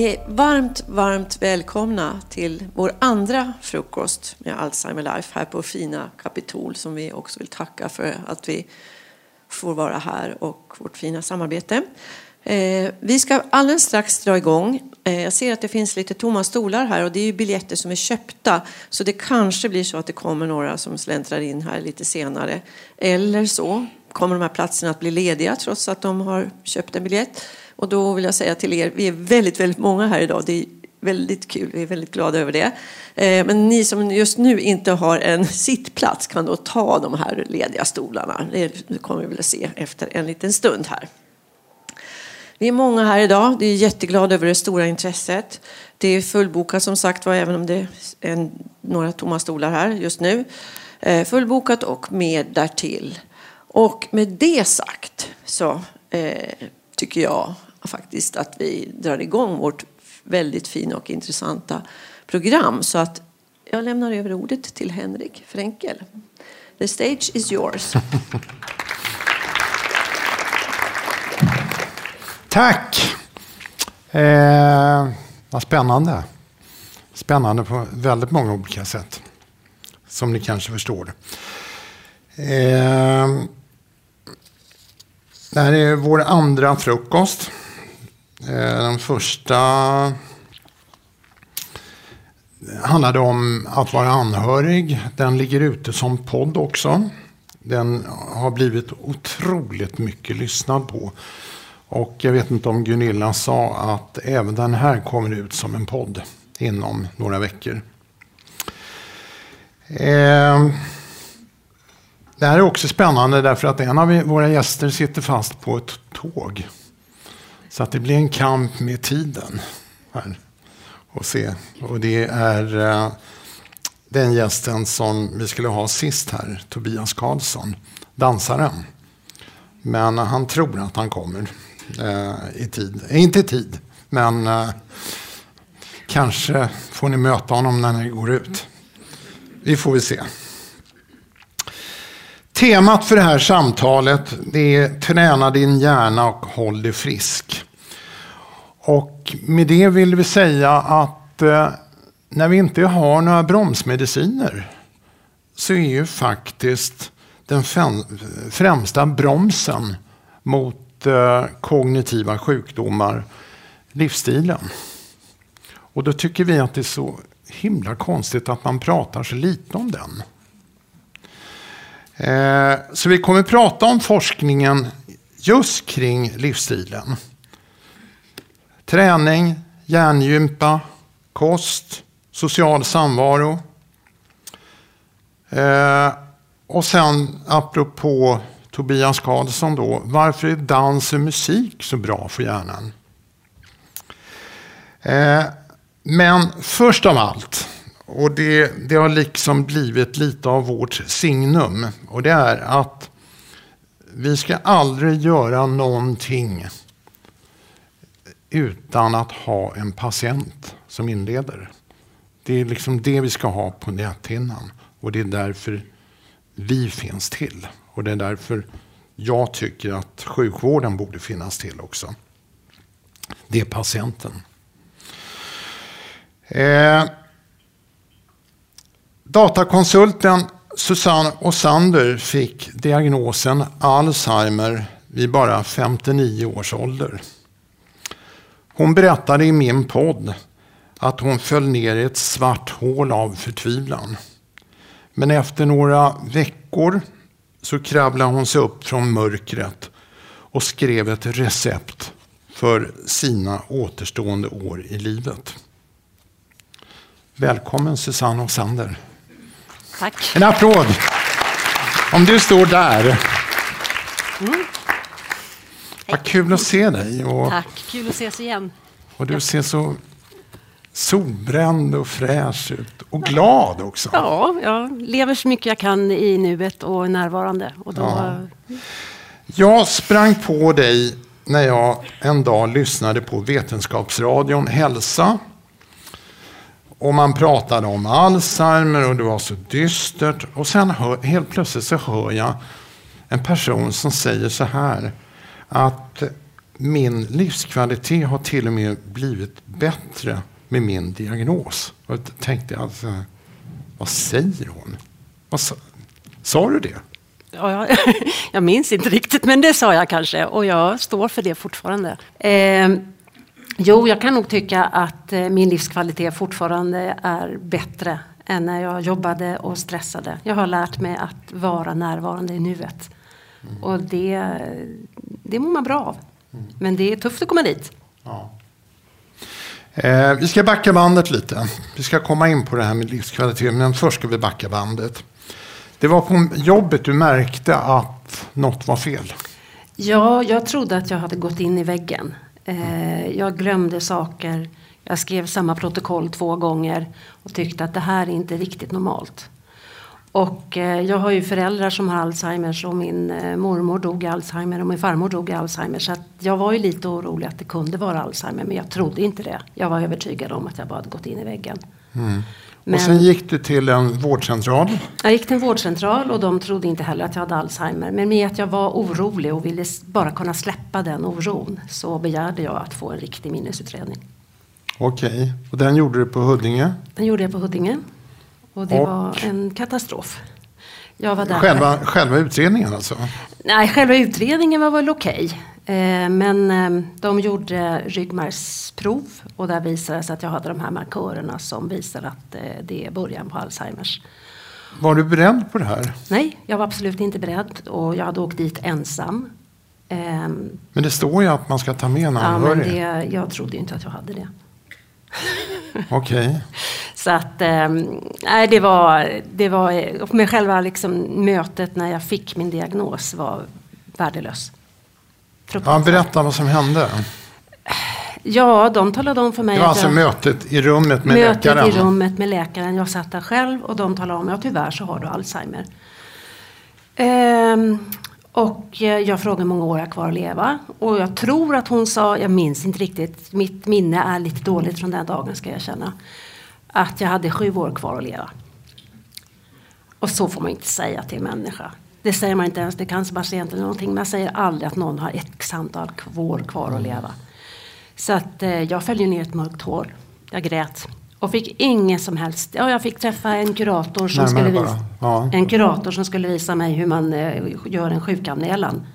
Ni är varmt, varmt välkomna till vår andra frukost med Alzheimer Life här på fina Kapitol som vi också vill tacka för att vi får vara här och vårt fina samarbete. Eh, vi ska alldeles strax dra igång. Eh, jag ser att det finns lite tomma stolar här och det är ju biljetter som är köpta. Så det kanske blir så att det kommer några som släntrar in här lite senare. Eller så kommer de här platserna att bli lediga trots att de har köpt en biljett. Och då vill jag säga till er, vi är väldigt, väldigt många här idag. Det är väldigt kul, vi är väldigt glada över det. Eh, men ni som just nu inte har en sittplats kan då ta de här lediga stolarna. Det kommer vi väl att se efter en liten stund här. Vi är många här idag. Vi är jätteglada över det stora intresset. Det är fullbokat som sagt var, även om det är några tomma stolar här just nu. Eh, fullbokat och med därtill. Och med det sagt så eh, tycker jag faktiskt att vi drar igång vårt väldigt fina och intressanta program. Så att jag lämnar över ordet till Henrik Fränkel. The stage is yours. Tack! Eh, vad spännande. Spännande på väldigt många olika sätt. Som ni kanske förstår. Eh, det här är vår andra frukost. Eh, den första handlade om att vara anhörig. Den ligger ute som podd också. Den har blivit otroligt mycket lyssnad på. Och jag vet inte om Gunilla sa att även den här kommer ut som en podd inom några veckor. Eh, det här är också spännande därför att en av våra gäster sitter fast på ett tåg. Så att det blir en kamp med tiden. Här. Och, se. och det är eh, den gästen som vi skulle ha sist här, Tobias Karlsson, dansaren. Men han tror att han kommer Eh, i tid. Eh, inte i tid, men eh, kanske får ni möta honom när ni går ut. Vi får väl se. Temat för det här samtalet det är träna din hjärna och håll dig frisk. Och med det vill vi säga att eh, när vi inte har några bromsmediciner så är ju faktiskt den främsta bromsen mot Eh, kognitiva sjukdomar livsstilen. Och då tycker vi att det är så himla konstigt att man pratar så lite om den. Eh, så vi kommer prata om forskningen just kring livsstilen. Träning, hjärngympa, kost, social samvaro. Eh, och sen apropå Tobias Karlsson då, varför är dans och musik så bra för hjärnan? Eh, men först av allt och det, det har liksom blivit lite av vårt signum. Och det är att vi ska aldrig göra någonting utan att ha en patient som inleder. Det är liksom det vi ska ha på näthinnan. Och det är därför vi finns till. Och det är därför jag tycker att sjukvården borde finnas till också. Det är patienten. Eh, Datakonsulten Susanne Osander fick diagnosen Alzheimer vid bara 59 års ålder. Hon berättade i min podd att hon föll ner i ett svart hål av förtvivlan. Men efter några veckor så kravlade hon sig upp från mörkret och skrev ett recept för sina återstående år i livet. Välkommen Susanne Osander. Tack. En applåd. Om du står där. Mm. Vad kul att se dig. Och, Tack, kul att ses igen. Och du ser så solbränd och fräsch ut. Och glad också. Ja, jag lever så mycket jag kan i nuet och är närvarande. Och då... Ja. Jag sprang på dig när jag en dag lyssnade på Vetenskapsradion Hälsa och man pratade om Alzheimer och det var så dystert. Och sen hör, helt plötsligt så hör jag en person som säger så här. Att min livskvalitet har till och med blivit bättre med min diagnos. Och jag tänkte alltså, vad säger hon? Vad sa, sa du det? Ja, jag, jag minns inte riktigt, men det sa jag kanske och jag står för det fortfarande. Eh, jo, jag kan nog tycka att eh, min livskvalitet fortfarande är bättre än när jag jobbade och stressade. Jag har lärt mig att vara närvarande i nuet. Mm. Och det, det mår man bra av. Mm. Men det är tufft att komma dit. Eh, vi ska backa bandet lite. Vi ska komma in på det här med livskvalitet, men först ska vi backa bandet. Det var på jobbet du märkte att något var fel? Ja, jag trodde att jag hade gått in i väggen. Eh, jag glömde saker. Jag skrev samma protokoll två gånger och tyckte att det här är inte riktigt normalt. Och eh, jag har ju föräldrar som har Alzheimers och min eh, mormor dog i Alzheimer och min farmor dog i Alzheimer. Så jag var ju lite orolig att det kunde vara Alzheimer men jag trodde inte det. Jag var övertygad om att jag bara hade gått in i väggen. Mm. Men, och sen gick du till en vårdcentral? Jag gick till en vårdcentral och de trodde inte heller att jag hade Alzheimer. Men med att jag var orolig och ville bara kunna släppa den oron så begärde jag att få en riktig minnesutredning. Okej, och den gjorde du på Huddinge? Den gjorde jag på Huddinge. Och det och, var en katastrof. Jag var där själva, själva utredningen alltså? Nej, själva utredningen var väl okej. Okay. Eh, men eh, de gjorde ryggmärgsprov och där visade det sig att jag hade de här markörerna som visar att eh, det är början på Alzheimers. Var du beredd på det här? Nej, jag var absolut inte beredd och jag hade åkt dit ensam. Ehm, men det står ju att man ska ta med en anhörig. Ja, men det, jag trodde inte att jag hade det. Okej. Okay. Så att, eh, nej, det var, det var, med själva liksom mötet när jag fick min diagnos var värdelös. Ja, berätta vad som hände. Ja, de talade om för mig. Det var alltså jag, mötet i rummet med mötet läkaren? Mötet i rummet med läkaren. Jag satt där själv och de talade om att ja, tyvärr så har du Alzheimer. Ehm, och eh, jag frågade hur många år jag kvar att leva. Och jag tror att hon sa, jag minns inte riktigt, mitt minne är lite dåligt från den dagen ska jag känna. Att jag hade sju år kvar att leva. Och så får man inte säga till en människa. Det säger man inte ens till cancerpatienter eller någonting. Man säger aldrig att någon har ett antal år kvar att leva. Så att eh, jag följde ner ett mörkt hål. Jag grät. Och fick ingen som helst, ja jag fick träffa en kurator som, skulle visa, ja. en kurator som skulle visa mig hur man eh, gör en sjukanmälan.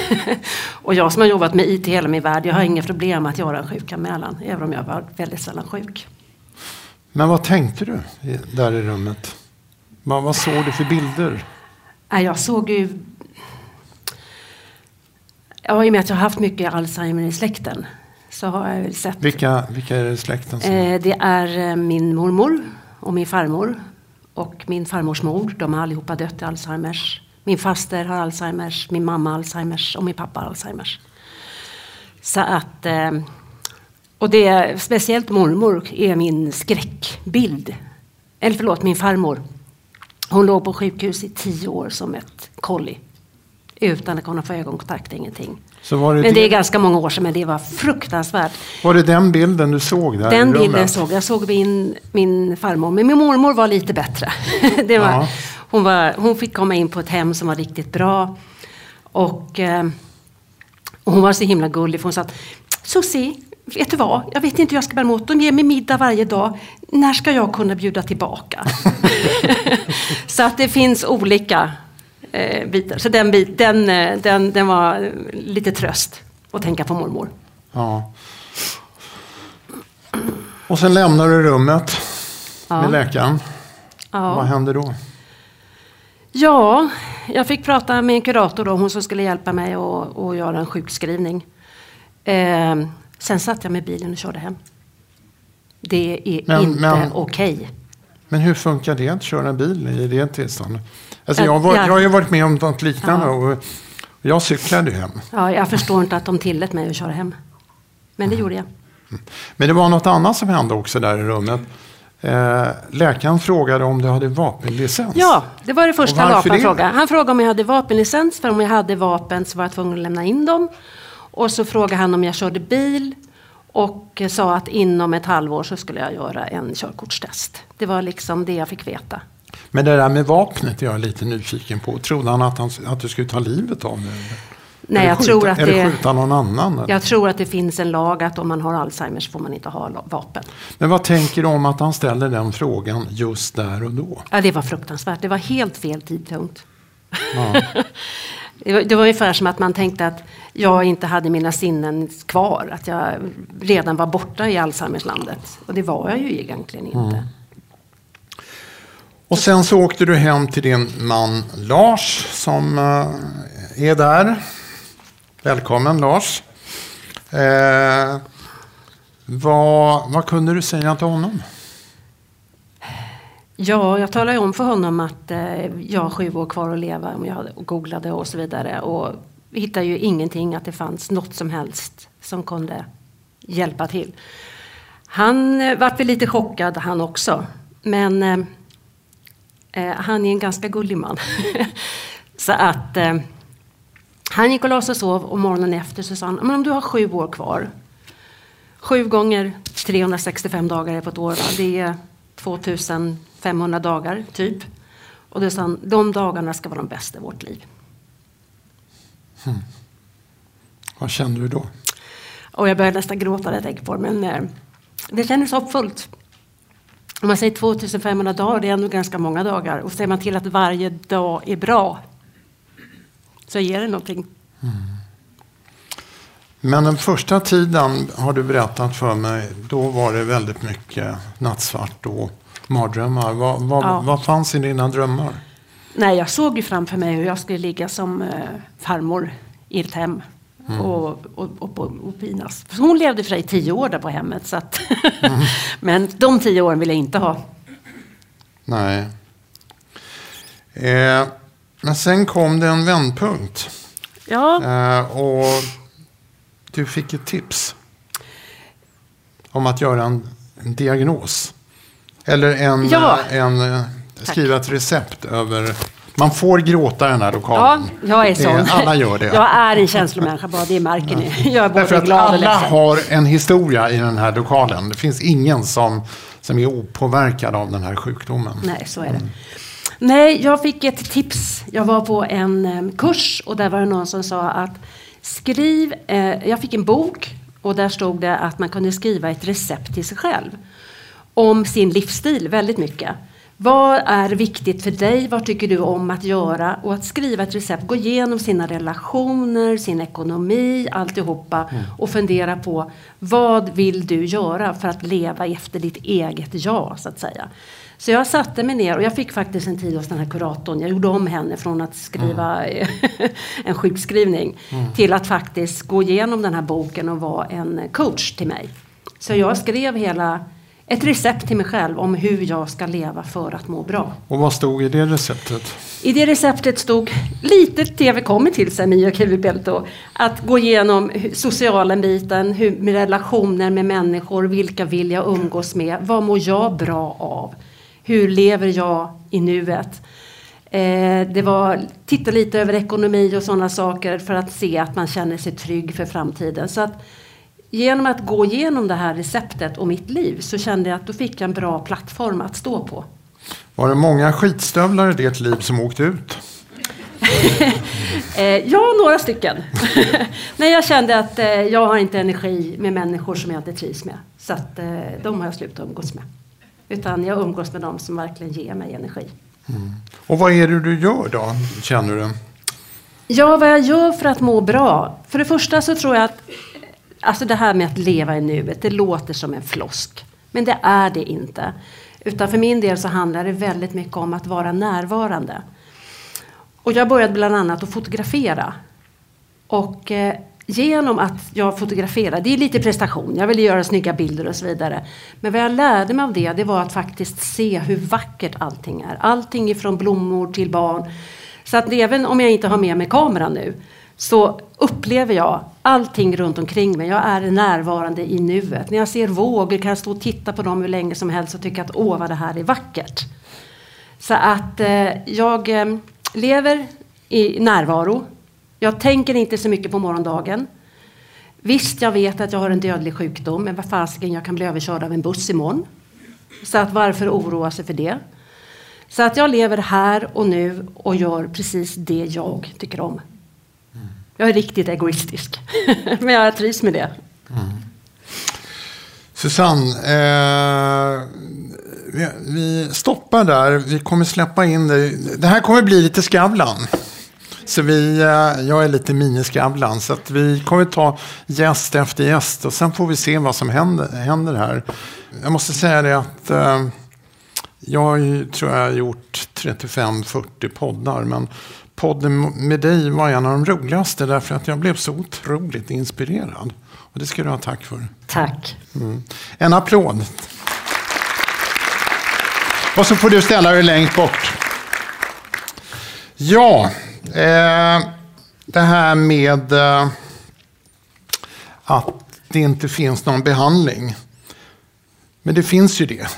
och jag som har jobbat med IT hela min värld, jag har inga problem att göra en sjukanmälan. Även om jag var väldigt sällan sjuk. Men vad tänkte du där i rummet? Vad, vad såg du för bilder? Jag såg ju... Ja, I och med att jag har haft mycket Alzheimer i släkten så har jag väl sett. Vilka, vilka är det släkten? Som... Eh, det är eh, min mormor och min farmor och min farmors mor. De har allihopa dött i Alzheimers. Min faster har Alzheimers, min mamma Alzheimers och min pappa Alzheimers. Så att, eh, och det är speciellt mormor är min skräckbild. Eller förlåt, min farmor. Hon låg på sjukhus i tio år som ett kolli. Utan att kunna få ögonkontakt, ingenting. Men det, det är ganska många år sedan, men det var fruktansvärt. Var det den bilden du såg där Den bilden såg jag. såg min, min farmor. Men min mormor var lite bättre. det var, ja. hon, var, hon fick komma in på ett hem som var riktigt bra. Och, eh, och hon var så himla gullig. För hon sa Susie, vet du vad? Jag vet inte hur jag ska bära emot. De ger mig middag varje dag. När ska jag kunna bjuda tillbaka? så att det finns olika eh, bitar. Så den, bit, den, eh, den, den var lite tröst att tänka på mormor. Ja. Och sen lämnar du rummet ja. med läkaren. Ja. Vad hände då? Ja, jag fick prata med en kurator, då, hon som skulle hjälpa mig att, att göra en sjukskrivning. Eh, sen satt jag med bilen och körde hem. Det är men, inte okej. Okay. Men hur funkar det att köra bil i det tillståndet? Alltså jag, var, jag har ju varit med om något liknande. Och jag cyklade hem. Ja, jag förstår inte att de tillät mig att köra hem. Men det mm. gjorde jag. Mm. Men det var något annat som hände också där i rummet. Eh, läkaren frågade om du hade vapenlicens. Ja, det var det första vapen frågade. Han frågade om jag hade vapenlicens. För om jag hade vapen så var jag tvungen att lämna in dem. Och så frågade han om jag körde bil. Och sa att inom ett halvår så skulle jag göra en körkortstest. Det var liksom det jag fick veta. Men det där med vapnet är jag lite nyfiken på. Trodde han att, han, att du skulle ta livet av dig? Nej, jag skjuta, tror att det, skjuta någon annan? eller? jag tror att det finns en lag att om man har Alzheimers får man inte ha vapen. Men vad tänker du om att han ställer den frågan just där och då? Ja, det var fruktansvärt. Det var helt fel tidpunkt. Ja. Det var, ungefär som att man tänkte att jag inte hade mina sinnen kvar. Att jag redan var borta i Alzheimerslandet. Och det var jag ju egentligen inte. Mm. Och sen så åkte du hem till din man Lars som eh, är där. Välkommen Lars. Eh, vad, vad kunde du säga till honom? Ja, jag talade om för honom att eh, jag har sju år kvar att leva. Och jag googlade och så vidare. Och hittade ju ingenting att det fanns något som helst som kunde hjälpa till. Han eh, vart väl lite chockad han också. Men eh, eh han är en ganska gullig man. så att eh, han gick och la sig och sov och morgonen efter så sa han, men om du har sju år kvar. Sju gånger 365 dagar är på ett år. Va? Det är 2000 2500 dagar typ. Och då sa de dagarna ska vara de bästa i vårt liv. Vad kände du då? Och jag började nästan gråta när jag tänkte på det. Men eh, det kändes hoppfullt. Om man säger 2500 dagar, det är ändå ganska många dagar. Och ser man till att varje dag är bra så ger det någonting. Men den första tiden har du berättat för mig, då var det väldigt mycket nattsvart och mardrömmar. Vad, vad, Ja. vad fanns i dina drömmar? Nej, jag såg ju framför mig hur jag skulle ligga som eh, farmor i ett hem. Och, och, och, och, och pinas. Hon levde för sig i tio år där på hemmet. Så att Men de tio åren vill jag inte ha. Nej. Eh, men sen kom det en vändpunkt. Ja, Eh, och du fick ett tips. Om att göra en, en diagnos. Eller en, Ja. eh, en, eh, skriva ett recept över... Man får gråta i den här ja lokalen. jag är sån. Alla gör det. Jag är en känslomänniska, bara det märker ni. Jag är både Därför att glad och alla ledsen. har en historia i den här lokalen. Det finns ingen som, som är opåverkad av den här sjukdomen. Nej, så är det. Nej, jag fick ett tips. Jag var på en kurs och där var det någon som sa att skriv, eh, jag fick en bok och där stod det att man kunde skriva ett recept till sig själv. Om sin livsstil, väldigt mycket. Vad är viktigt för dig? Vad tycker du om att göra? Och att skriva ett recept, gå igenom sina relationer, sin ekonomi, alltihopa och fundera på vad vill du göra för att leva efter ditt eget jag, så att säga. Så jag satte mig ner och jag fick faktiskt en tid hos den här kuratorn. Jag gjorde om henne från att skriva en sjukskrivning till att faktiskt gå igenom den här boken och vara en coach till mig. Så jag skrev hela ett recept till mig själv om hur jag ska leva för att må bra. Och vad stod i det receptet? I det receptet stod lite tv kommer till sig, Mio Kivibelto. Att gå igenom sociala biten, hur, relationer med människor, vilka vill jag umgås med, vad mår jag bra av? Hur lever jag i nuet? Eh, det var titta lite över ekonomi och sådana saker för att se att man känner sig trygg för framtiden. Så att genom att gå igenom det här receptet och mitt liv så kände jag att då fick jag en bra plattform att stå på. Var det många skitstövlar i ditt liv som åkte ut? Eh, ja, några stycken. Nej, jag kände att eh, jag har inte energi med människor som jag inte trivs med. Så att, eh, de har jag slutat umgås med. Utan jag umgås med dem som verkligen ger mig energi. Och vad är det du gör då, känner du? Ja, vad jag gör för att må bra. För det första så tror jag att alltså det här med att leva i nuet, det låter som en flosk. Men det är det inte. Utan för min del så handlar det väldigt mycket om att vara närvarande. Och jag började bland annat att fotografera. Och eh, genom att jag fotograferade, det är lite prestation, jag ville göra snygga bilder och så vidare. Men vad jag lärde mig av det, det var att faktiskt se hur vackert allting är. Allting ifrån blommor till barn. Så att även om jag inte har med mig kameran nu så upplever jag allting runt omkring mig. Jag är närvarande i nuet. När jag ser vågor kan jag stå och titta på dem hur länge som helst och tycka att åh vad det här är vackert. Så att eh, jag eh, lever i närvaro. Jag tänker inte så mycket på morgondagen. Visst, jag vet att jag har en dödlig sjukdom, men vad fasiken, jag kan bli överkörd av en buss imorgon. Så att varför oroa sig för det? Så att jag lever här och nu och gör precis det jag tycker om. Jag är riktigt egoistisk. Men jag trivs med det. Mm. Susanne, eh, vi, vi, stoppar där. Vi kommer släppa in dig. Det här kommer bli lite Skavlan. Så vi, eh, jag är lite miniskavlan. Så att vi kommer ta gäst efter gäst och sen får vi se vad som händer, händer här. Jag måste säga det att eh, jag tror jag har gjort 35-40 poddar. Men podden med dig var en av de roligaste därför att jag blev så otroligt inspirerad. Och det ska du ha tack för. Tack. Mm. En applåd. Och så får du ställa dig längst bort. Ja, eh, det här med eh, att det inte finns någon behandling. Men det finns ju det.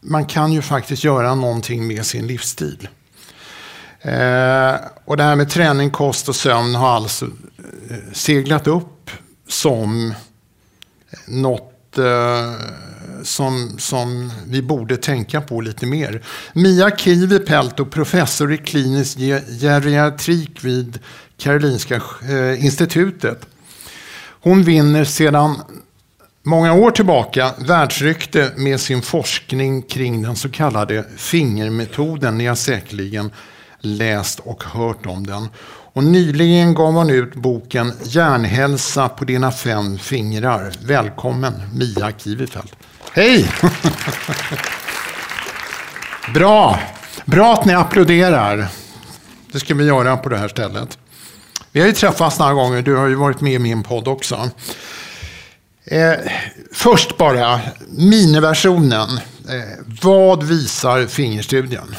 Man kan ju faktiskt göra någonting med sin livsstil. Eh, och det här med träning, kost och sömn har alltså eh, seglat upp som något eh, som, som vi borde tänka på lite mer. Mia Kivipelto, professor i klinisk geriatrik vid Karolinska eh, institutet. Hon vinner sedan många år tillbaka världsrykte med sin forskning kring den så kallade fingermetoden. Ni har säkerligen läst och hört om den. Och nyligen gav hon ut boken Hjärnhälsa på dina fem fingrar. Välkommen Mia Kivifeld. Hej! Bra! Bra att ni applåderar. Det ska vi göra på det här stället. Vi har ju träffats några gånger. Du har ju varit med i min podd också. Eh, först bara, miniversionen. Eh, vad visar fingerstudien?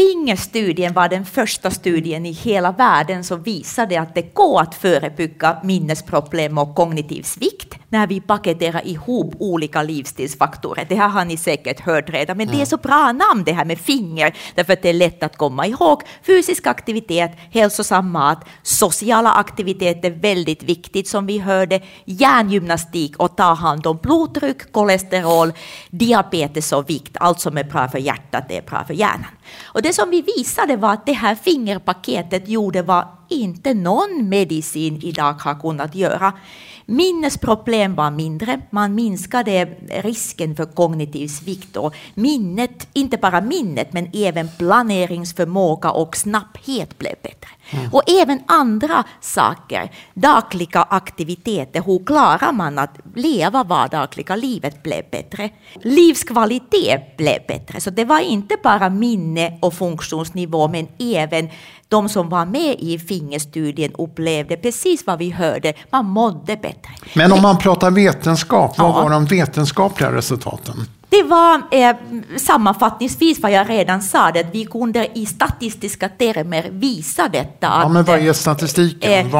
Fingerstudien var den första studien i hela världen som visade att det går att förebygga minnesproblem och kognitiv svikt när vi paketerar ihop olika livsstilsfaktorer. Det här har ni säkert hört redan, men det är så bra namn det här med finger, därför att det är lätt att komma ihåg. Fysisk aktivitet, hälsosam mat, sociala aktiviteter väldigt viktigt som vi hörde, hjärngymnastik och ta hand om blodtryck, kolesterol, diabetes och vikt. Allt som är bra för hjärtat, är bra för hjärnan. Och det som vi visade var att det här fingerpaketet gjorde vad inte någon medicin idag har kunnat göra. Minnesproblem var mindre, man minskade risken för kognitiv svikt och minnet, inte bara minnet, men även planeringsförmåga och snabbhet blev bättre. Mm. Och även andra saker, dagliga aktiviteter, hur klarar man att leva vardagliga livet blev bättre. Livskvalitet blev bättre, så det var inte bara minne och funktionsnivå, men även de som var med i fingerstudien upplevde precis vad vi hörde, man mådde bättre. Men om man pratar vetenskap, vad ja. var de vetenskapliga resultaten? Det var eh, sammanfattningsvis vad jag redan sa, det att vi kunde i statistiska termer visa detta. Ja, men vad är statistiken?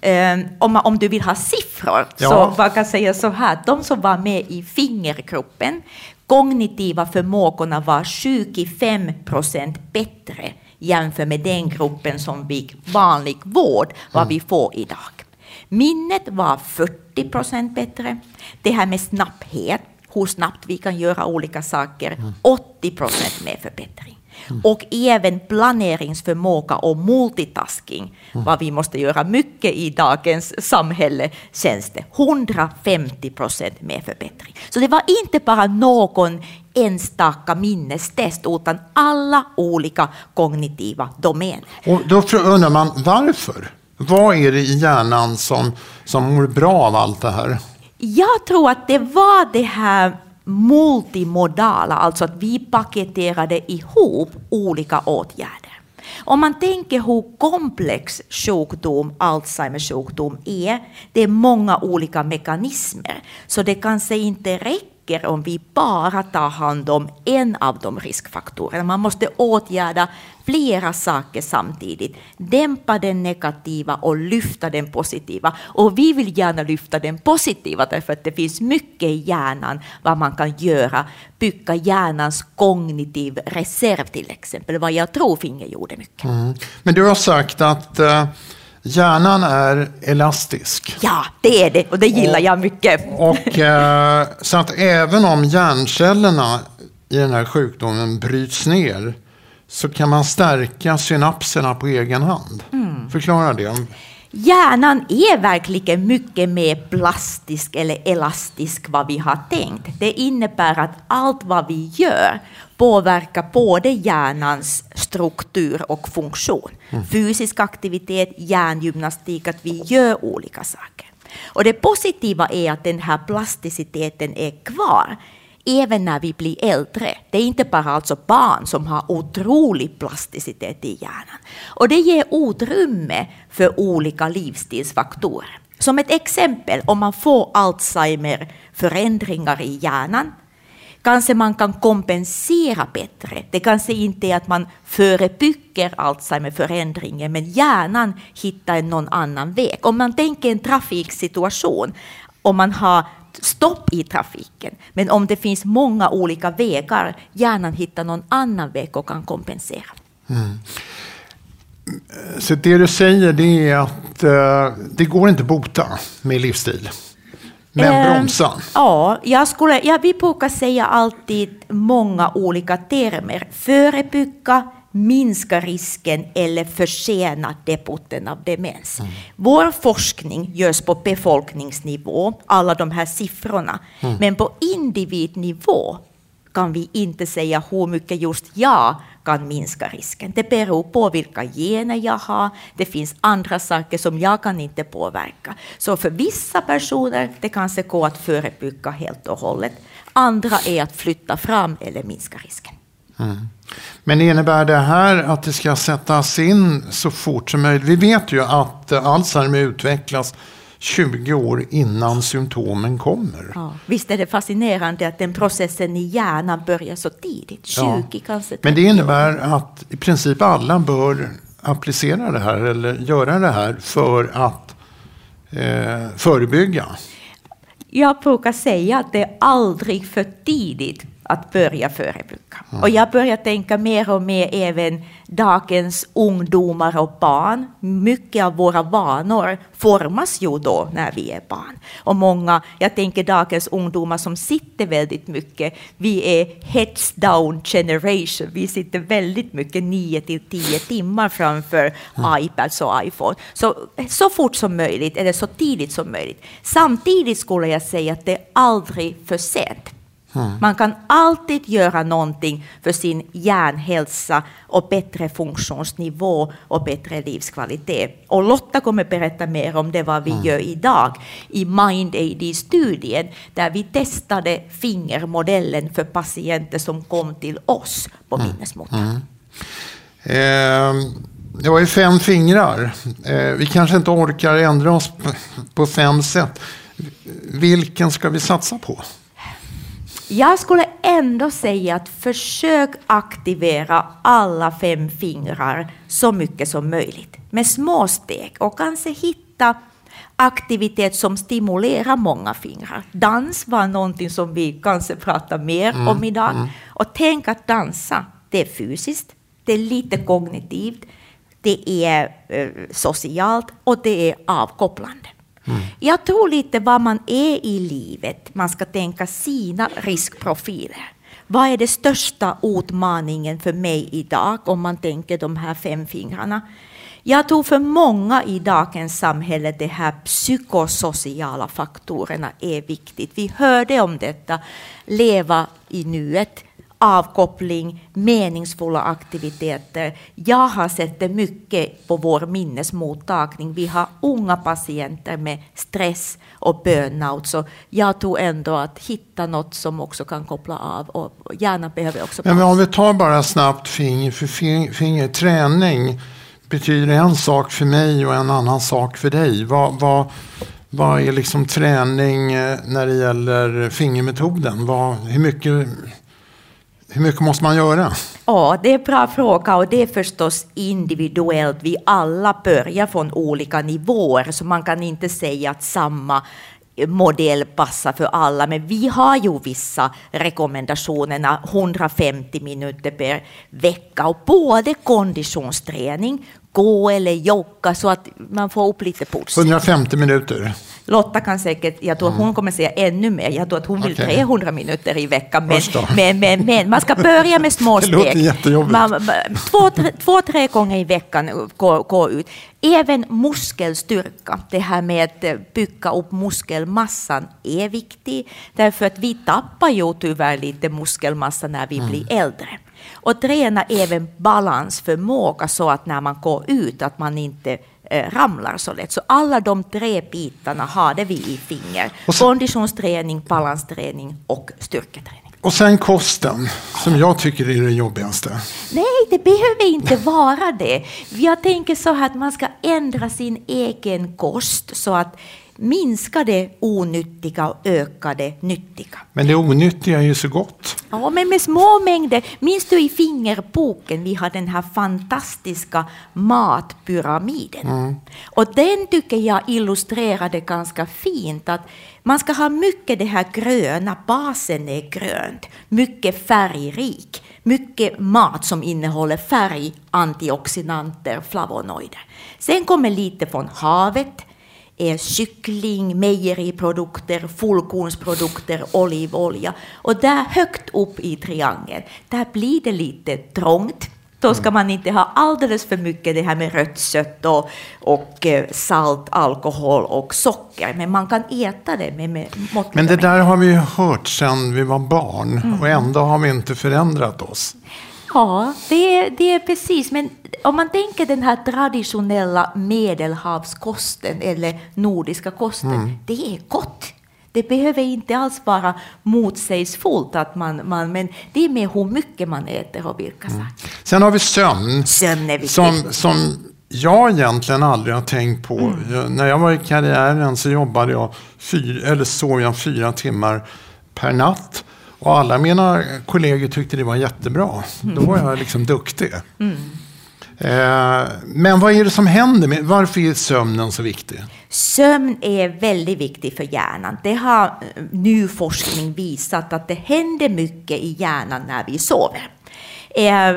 Eh, eh, om, om du vill ha siffror, ja. så man kan säga så här, de som var med i fingergruppen, kognitiva förmågorna var 25 procent bättre jämfört med den gruppen som fick vanlig vård, vad mm. vi får idag. Minnet var 40 procent bättre. Det här med snabbhet, hur snabbt vi kan göra olika saker, 80 procent mer förbättring. Mm. Och även planeringsförmåga och multitasking, mm. vad vi måste göra mycket i dagens samhälle, känns det 150 procent mer förbättring. Så det var inte bara någon enstaka minnestest, utan alla olika kognitiva domäner. Och då undrar man varför? Vad är det i hjärnan som, som mår bra av allt det här? Jag tror att det var det här multimodala, alltså att vi paketerade ihop olika åtgärder. Om man tänker hur komplex sjukdom, Alzheimers sjukdom är, det är många olika mekanismer, så det kanske inte räcker räcker om vi bara tar hand om en av de riskfaktorerna. Man måste åtgärda flera saker samtidigt. Dämpa den negativa och lyfta den positiva. Och vi vill gärna lyfta den positiva därför att det finns mycket i hjärnan vad man kan göra. Bygga hjärnans kognitiv reserv till exempel, vad jag tror Finger gjorde mycket. Mm. Men du har sagt att uh Hjärnan är elastisk. Ja, det är det och det gillar och, jag mycket. Och, eh, så att även om hjärncellerna i den här sjukdomen bryts ner så kan man stärka synapserna på egen hand. Mm. Förklara det. Hjärnan är verkligen mycket mer plastisk eller elastisk vad vi har tänkt. Det innebär att allt vad vi gör påverkar både hjärnans struktur och funktion. Mm. Fysisk aktivitet, hjärngymnastik, att vi gör olika saker. Och det positiva är att den här plasticiteten är kvar även när vi blir äldre. Det är inte bara alltså barn som har otrolig plasticitet i hjärnan. Och det ger utrymme för olika livsstilsfaktorer. Som ett exempel, om man får Alzheimer förändringar i hjärnan, kanske man kan kompensera bättre. Det kanske inte är att man förebygger Alzheimer-förändringen, men hjärnan hittar någon annan väg. Om man tänker en trafiksituation, om man har stopp i trafiken. Men om det finns många olika vägar, hjärnan hittar någon annan väg och kan kompensera. Mm. Så det du säger det är att eh, det går inte att bota med livsstil? Men ehm, bromsa? ja, jag, skulle, jag, vi brukar säga alltid många olika termer. Förebygga, minska risken eller försena debuten av demens. Mm. Vår forskning görs på befolkningsnivå, alla de här siffrorna. Mm. Men på individnivå kan vi inte säga hur mycket just jag kan minska risken. Det beror på vilka gener jag har. Det finns andra saker som jag kan inte påverka. Så för vissa personer det kanske går att förebygga helt och hållet. Andra är att flytta fram eller minska risken. Mm. Men innebär det här att det ska sättas in så fort som möjligt? Vi vet ju att eh, Alzheimer utvecklas 20 år innan symptomen kommer. Ja, visst är det fascinerande att den processen i hjärnan börjar så tidigt, 20 ja. kanske. Men det innebär att i princip alla bör applicera det här eller göra det här för att eh, förebygga. Jag brukar säga att det är aldrig för tidigt att börja förebygga. Mm. Och jag börjar tänka mer och mer även dagens ungdomar och barn. Mycket av våra vanor formas ju då när vi är barn. Och många, jag tänker dagens ungdomar som sitter väldigt mycket, vi är heads down generation. Vi sitter väldigt mycket, 9 till 10 timmar framför mm. iPads och iPhone. Så, så fort som möjligt, eller så tidigt som möjligt. Samtidigt skulle jag säga att det är aldrig för sent. Man kan alltid göra någonting för sin hjärnhälsa och bättre funktionsnivå och bättre livskvalitet. Och Lotta kommer berätta mer om det vad vi mm. gör idag i MindAD-studien där vi testade fingermodellen för patienter som kom till oss på mm. minnesmottagningen. Mm. Eh, det var ju fem fingrar. Eh, vi kanske inte orkar ändra oss på fem sätt. Vilken ska vi satsa på? Jag skulle ändå säga att försök aktivera alla fem fingrar så mycket som möjligt med små steg och kanske hitta aktivitet som stimulerar många fingrar. Dans var någonting som vi kanske pratar mer mm, om idag. Mm. Och tänk att dansa, det är fysiskt, det är lite kognitivt, det är eh, socialt och det är avkopplande. Mm. Jag tror lite vad man är i livet, man ska tänka sina riskprofiler. Vad är det största utmaningen för mig idag om man tänker de här fem fingrarna? Jag tror för många i dagens samhälle de här psykosociala faktorerna är viktigt. Vi hörde om detta, leva i nuet avkoppling, meningsfulla aktiviteter. Jag har sett det mycket på vår minnesmottagning. Vi har unga patienter med stress och burnout, så jag tror ändå att hitta något som också kan koppla av och gärna behöver också ja, men Om vi tar bara snabbt finger för finger, träning betyder en sak för mig och en annan sak för dig. Vad, vad, vad är liksom träning eh, när det gäller fingermetoden? Vad, hur mycket hur mycket måste man göra? Ja, det är en bra fråga och det är förstås individuellt. Vi alla börjar från olika nivåer, så man kan inte säga att samma modell passar för alla, men vi har ju vissa rekommendationer, 150 minuter per vecka och både konditionsträning, gå eller jogga så att man får upp lite puls. 150 minuter? Lotta kan säkert, jag tror hon kommer säga ännu mer. Jag tror att hon vill Okej. 300 minuter i veckan. Men, men, men, men man ska börja med små Det steg. Man, två, tre, två, tre gånger i veckan gå, gå ut. Även muskelstyrka, det här med att eh, bygga upp muskelmassan är viktigt. Därför att vi tappar ju tyvärr lite muskelmassa när vi blir äldre. Och träna även balansförmåga så att när man går ut att man inte eh, ramlar så lätt. Så alla de tre bitarna hade vi i finger. Så- Konditionsträning, balansträning och styrketräning. Och sen kosten, som jag tycker är det jobbigaste. Nej, det behöver inte vara det. Jag tänker så här att man ska ändra sin egen kost så att minska det onyttiga och öka det nyttiga. Men det onyttiga är ju så gott. Ja, men med små mängder. Minns du i fingerboken, vi har den här fantastiska matpyramiden. Och den tycker jag illustrerade ganska fint att man ska ha mycket det här gröna, basen är grönt, mycket färgrik, mycket mat som innehåller färg, antioxidanter, flavonoider. Sen kommer lite från havet, är kyckling, mejeriprodukter, fullkornsprodukter, olivolja. Och där högt upp i triangeln, där blir det lite trångt. Då ska man inte ha alldeles för mycket det här med rött sött och, och eh, salt, alkohol och socker. Men man kan äta det med, med måttliga Men det där har vi ju hört sedan vi var barn och ändå har vi inte förändrat oss. Ja, det, det är precis. Men om man tänker den här traditionella medelhavskosten eller nordiska kosten, det är gott. Det behöver inte alls vara motsägelsefullt, att man, man, men det är med hur mycket man äter och vilka saker. Sen har vi sömn. Sömn är viktigt. Som, som jag egentligen aldrig har tänkt på. Mm. Jag, när jag var i karriären så jobbade jag, fyra, eller sov jag fyra timmar per natt. Och alla mina kollegor tyckte det var jättebra. Mm. Då var jag liksom duktig. Eh, men vad är det som händer? Med, varför är sömnen så viktig? Sömn är väldigt viktigt för hjärnan. Det har eh, ny forskning visat att det händer mycket i hjärnan när vi sover. Eh,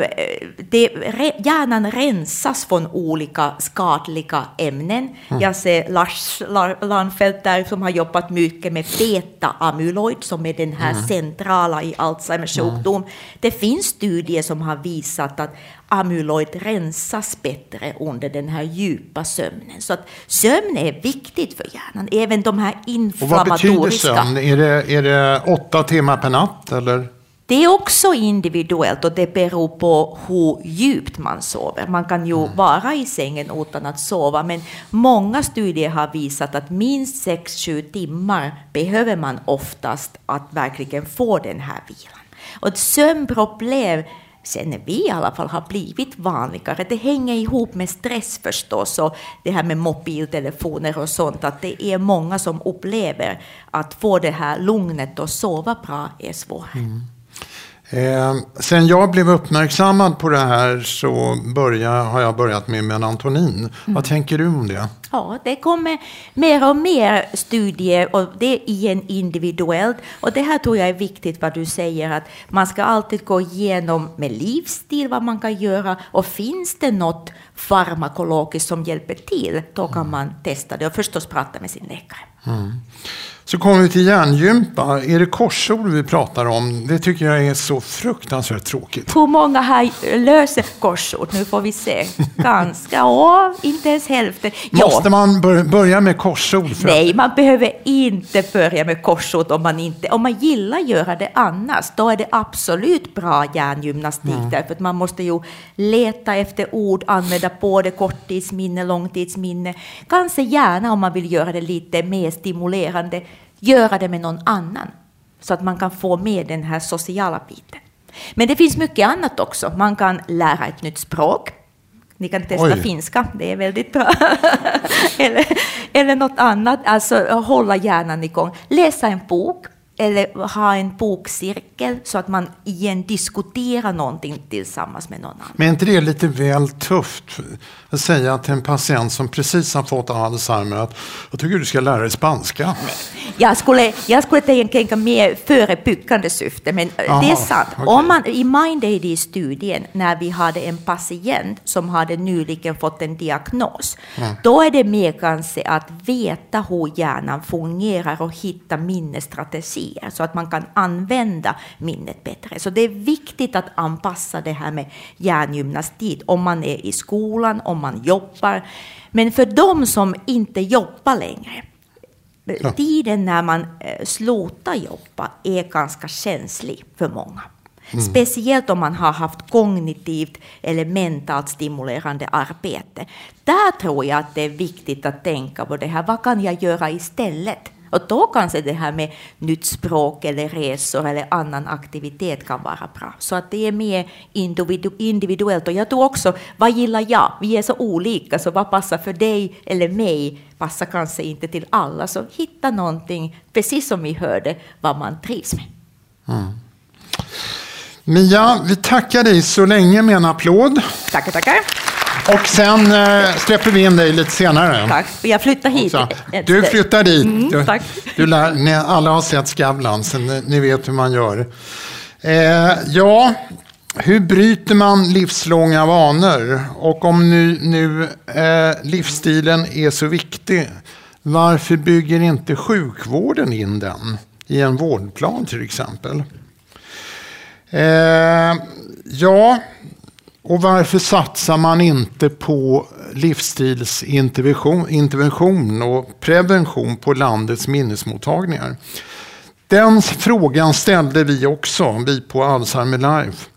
Det, re- hjärnan rensas från olika skadliga ämnen. Jag ser Lars Lar- Larnfeldt där som har jobbat mycket med beta-amyloid som är den här centrala i Alzheimers sjukdom. Det finns studier som har visat att amyloid rensas bättre under den här djupa sömnen. Så att sömn är viktigt för hjärnan. Även de här Och vad betyder inflammatoriska. sömn? Är det, är det åtta timmar per natt? Eller? Det är också individuellt och det beror på hur djupt man sover. Man kan ju vara i sängen utan att sova, men många studier har visat att minst 6-7 timmar behöver man oftast att verkligen få den här vilan. Och sömnproblem sen vi i alla fall har blivit vanligare. Det hänger ihop med stress förstås och det här med mobiltelefoner och sånt. Att det är många som upplever att få det här lugnet och sova bra är svårare. Eh, sen jag blev uppmärksammad på det här så börja, har jag börjat med melatonin. Vad tänker du om det? Ja, det kommer mer och mer studier och det är igen individuellt. Och det här tror jag är viktigt vad du säger att man ska alltid gå igenom med livsstil vad man kan göra och finns det något farmakologiskt som hjälper till då kan man testa det och förstås prata med sin läkare. Så kommer vi till hjärngympa. Är det korsord vi pratar om? Det tycker jag är så fruktansvärt tråkigt. Hur många här löser korsord? Nu får vi se. Ganska, ja, inte ens hälften. Ja. Måste man bör- börja med korsord? Nej, man behöver inte börja med korsord om man inte... Om man gillar att göra det annars, då är det absolut bra hjärngymnastik. Därför att man måste ju leta efter ord, använda både korttidsminne, långtidsminne. Kanske gärna om man vill göra det lite mer stimulerande, göra det med någon annan. Så att man kan få med den här sociala biten. Men det finns mycket annat också. Man kan lära ett nytt språk. Ni kan testa Oj. finska, det är väldigt bra. eller, eller något annat, alltså hålla hjärnan igång. Läsa en bok, eller ha en bokcirkel så att man igen diskuterar någonting tillsammans med någon annan. Men är inte det lite väl tufft att säga till en patient som precis har fått Alzheimer att jag tycker du ska lära dig spanska? Jag skulle, jag skulle tänka mer förebyggande syfte, men Aha, det är sant. okej. Om man, I MindAD-studien, när vi hade en patient som hade nyligen fått en diagnos, då är det mer kanske att veta hur hjärnan fungerar och hitta minnesstrategier så att man kan använda minnet bättre. Så det är viktigt att anpassa det här med hjärngymnastik om man är i skolan, om man jobbar. Men för de som inte jobbar längre, tiden när man eh, slutar jobba är ganska känslig för många. Speciellt om man har haft kognitivt eller mentalt stimulerande arbete. Där tror jag att det är viktigt att tänka på det här. Vad kan jag göra istället? Och då kanske det här med nytt språk eller resor eller annan aktivitet kan vara bra. Så att det är mer individu individuellt. Och jag tror också, vad gillar jag? Vi är så olika, så vad passar för dig eller mig passar kanske inte till alla. Så hitta någonting, precis som vi hörde, vad man trivs med. Mia, vi tackar dig så länge med en applåd. Tackar, tackar. Och sen eh, släpper vi in dig lite senare. Tack. Jag flyttar hit. Så, ett- du flyttar dit. Mm, du, tack. du lär, ni alla har sett Skavlan, så ni, ni vet hur man gör. Eh, ja, hur bryter man livslånga vanor? Och om nu, nu eh, livsstilen är så viktig, varför bygger inte sjukvården in den i en vårdplan till exempel? Eh, ja, och varför satsar man inte på livsstilsintervention och prevention på landets minnesmottagningar? Den frågan ställde vi också, vi på Alzheimer Life,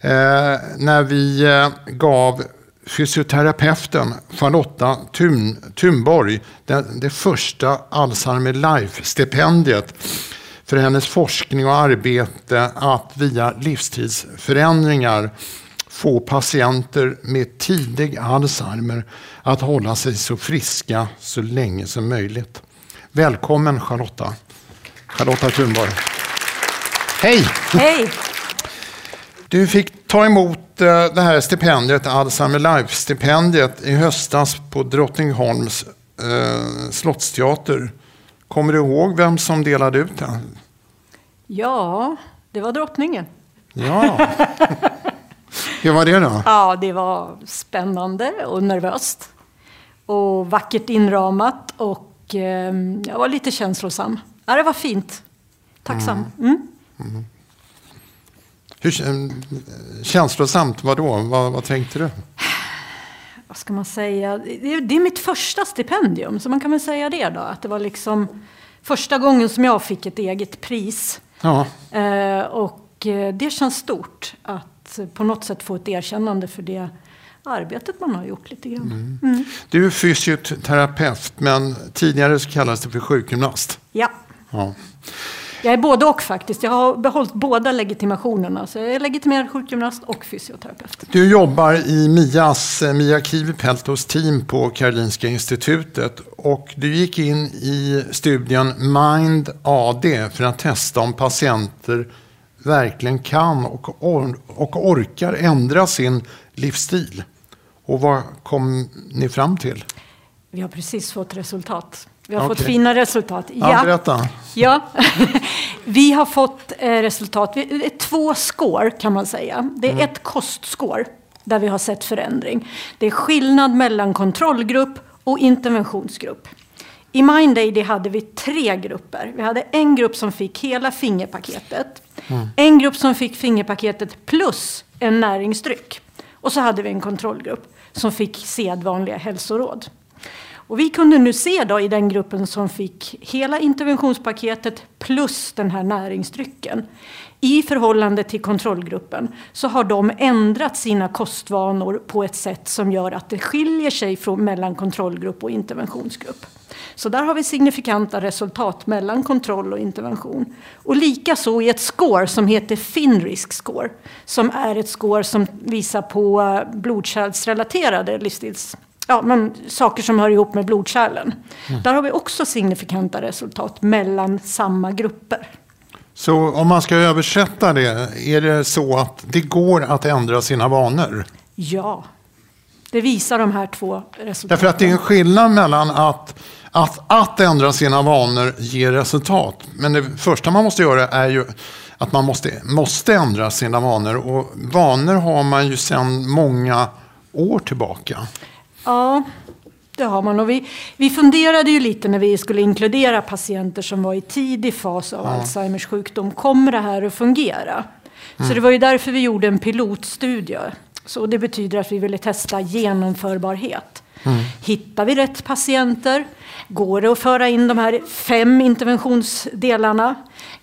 eh, när vi eh, gav fysioterapeuten Charlotta Thun, Thunborg det, det första Alzheimer Life-stipendiet för hennes forskning och arbete att via livstidsförändringar få patienter med tidig Alzheimer att hålla sig så friska så länge som möjligt. Välkommen Charlotta. Charlotta Thunborg. Hej! Hej! Du fick ta emot eh, det här stipendiet, Alzheimer Life-stipendiet, i höstas på Drottningholms eh, slottsteater. Kommer du ihåg vem som delade ut det? Ja, det var drottningen. Ja. Hur var det då? Ja, det var spännande och nervöst. Och vackert inramat och eh, jag var lite känslosam. Ja, det var fint. Tacksam. Mm. Hur, kä- känslosamt, vadå? Vad, vad tänkte du? Vad ska man säga? Det är, det är mitt första stipendium, så man kan väl säga det då. Att det var liksom första gången som jag fick ett eget pris. Ja, Eh, och eh, det känns stort att på något sätt få ett erkännande för det arbetet man har gjort lite grann. Mm. du är fysioterapeut, men tidigare så kallades det för sjukgymnast. Ja. Ja. Jag är både och faktiskt. Jag har behållit båda legitimationerna. Så jag är legitimerad sjukgymnast och fysioterapeut. Du jobbar i Mias, eh, Mia Kivipeltos team på Karolinska institutet och du gick in i studien Mind AD för att testa om patienter verkligen kan och, or- och orkar ändra sin livsstil. Och vad kom ni fram till? Vi har precis fått resultat. Vi har Okej. fått fina resultat. Ja, berätta. Ja, vi har fått eh, resultat. Vi- Det är två score kan man säga. Det är Mm. ett kostscore där vi har sett förändring. Det är skillnad mellan kontrollgrupp och interventionsgrupp. I MindAid hade vi tre grupper. Vi hade en grupp som fick hela fingerpaketet. En grupp som fick fingerpaketet plus en näringsdryck. Och så hade vi en kontrollgrupp som fick sedvanliga hälsoråd. Och vi kunde nu se då i den gruppen som fick hela interventionspaketet plus den här näringsdrycken. I förhållande till kontrollgruppen så har de ändrat sina kostvanor på ett sätt som gör att det skiljer sig från, mellan kontrollgrupp och interventionsgrupp. Så där har vi signifikanta resultat mellan kontroll och intervention. Och likaså i ett score som heter Finrisk score, som är ett score som visar på eh, blodkärlsrelaterade livsstils ja, men saker som hör ihop med blodkärlen. Där har vi också signifikanta resultat mellan samma grupper. Så om man ska översätta det, är det så att det går att ändra sina vanor? Ja, det visar de här två resultaten. Därför att det är en skillnad mellan att, att, att ändra sina vanor ger resultat. Men det första man måste göra är ju att man måste, måste ändra sina vanor. Och vanor har man ju sedan många år tillbaka. Ja, det har man. Och vi, vi funderade ju lite när vi skulle inkludera patienter som var i tidig fas av ja. Alzheimers sjukdom. Kommer det här att fungera? Mm. Så det var ju därför vi gjorde en pilotstudie. Så det betyder att vi ville testa genomförbarhet. Mm. Hittar vi rätt patienter? Går det att föra in de här fem interventionsdelarna?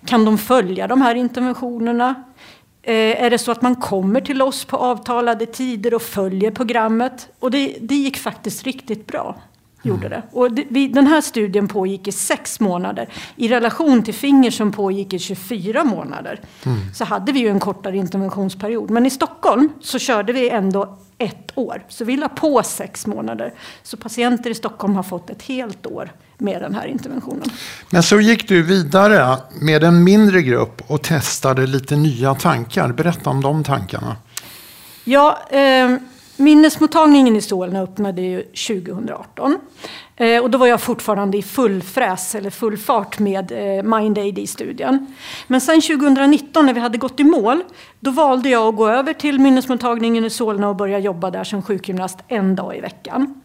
Kan de följa de här interventionerna? Eh, är det så att man kommer till oss på avtalade tider och följer programmet? Och det, det gick faktiskt riktigt bra. Gjorde det. Och det, vi, den här studien pågick i sex månader. I relation till Finger som pågick i 24 månader mm. så hade vi ju en kortare interventionsperiod. Men i Stockholm så körde vi ändå ett år. Så vi la på sex månader. Så patienter i Stockholm har fått ett helt år med den här interventionen. Men så gick du vidare med en mindre grupp och testade lite nya tankar. Berätta om de tankarna. Ja, eh, minnesmottagningen i Solna öppnade ju 2018. Eh, och då var jag fortfarande i full fräs eller full fart med eh, MindAD-studien. Men sen 2019 när vi hade gått i mål, då valde jag att gå över till minnesmottagningen i Solna och börja jobba där som sjukgymnast en dag i veckan.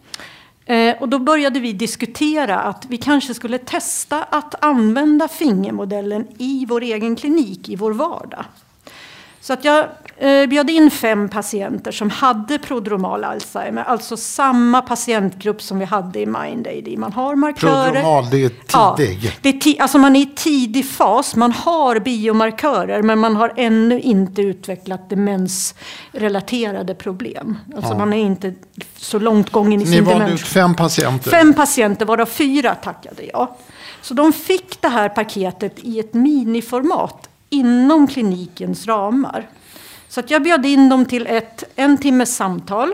Eh, och då började vi diskutera att vi kanske skulle testa att använda fingermodellen i vår egen klinik, i vår vardag. Så att jag bjöd in fem patienter som hade prodromal Alzheimer, alltså samma patientgrupp som vi hade i MindAD. Man har markörer. Prodromal, det är tidig? Ja, det är ti alltså man är i tidig fas, man har biomarkörer men man har ännu inte utvecklat demensrelaterade problem. Alltså ja. man är inte så långt gången i sin demens. Ni valde ut fem patienter? Fem patienter, varav fyra tackade jag. Så de fick det här paketet i ett miniformat inom klinikens ramar. Så att jag bjöd in dem till ett en timmes samtal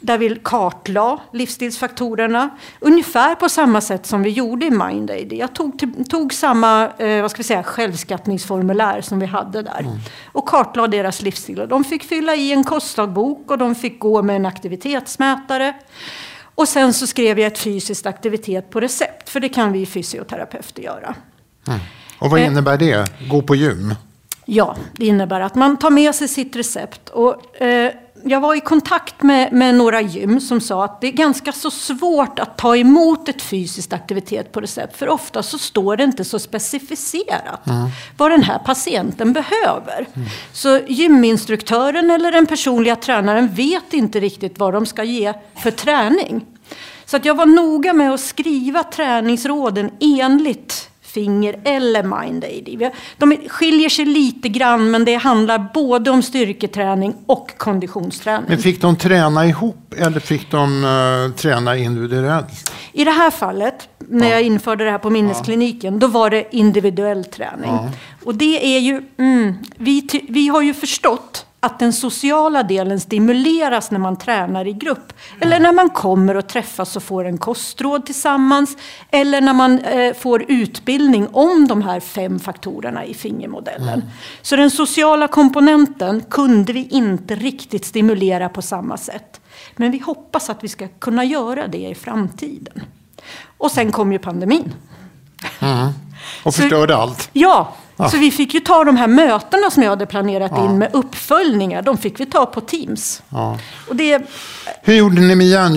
där vi kartlade livsstilsfaktorerna ungefär på samma sätt som vi gjorde i MindAid. Jag tog, tog samma eh, vad ska vi säga, självskattningsformulär som vi hade där mm. och kartlade deras livsstil. De fick fylla i en kostdagbok och de fick gå med en aktivitetsmätare. Och sen så skrev jag ett fysiskt aktivitet på recept, för det kan vi fysioterapeuter göra. Mm. Och vad eh, innebär det? Gå på gym? Ja, det innebär att man tar med sig sitt recept. Och, eh, jag var i kontakt med, med, några gym som sa att det är ganska så svårt att ta emot ett fysiskt aktivitet på recept. För ofta så står det inte så specificerat mm. vad den här patienten behöver. Mm. Så gyminstruktören eller den personliga tränaren vet inte riktigt vad de ska ge för träning. Så att jag var noga med att skriva träningsråden enligt Finger eller MindAid. De skiljer sig lite grann men det handlar både om styrketräning och konditionsträning. Men fick de träna ihop eller fick de uh, träna individuellt? I det här fallet, när ja. jag införde det här på minneskliniken, då var det individuell träning. Ja. Och det är ju, mm, vi, vi har ju förstått att den sociala delen stimuleras när man tränar i grupp. Eller när man kommer och träffas och får en kostråd tillsammans. Eller när man eh, får utbildning om de här fem faktorerna i fingermodellen. Mm. Så den sociala komponenten kunde vi inte riktigt stimulera på samma sätt. Men vi hoppas att vi ska kunna göra det i framtiden. Och sen kom ju pandemin. Mm. Och förstörde Så, allt. Ja. Så vi fick ju ta de här mötena som jag hade planerat in med uppföljningar. De fick vi ta på Teams. Och det... Hur gjorde ni med hjärn...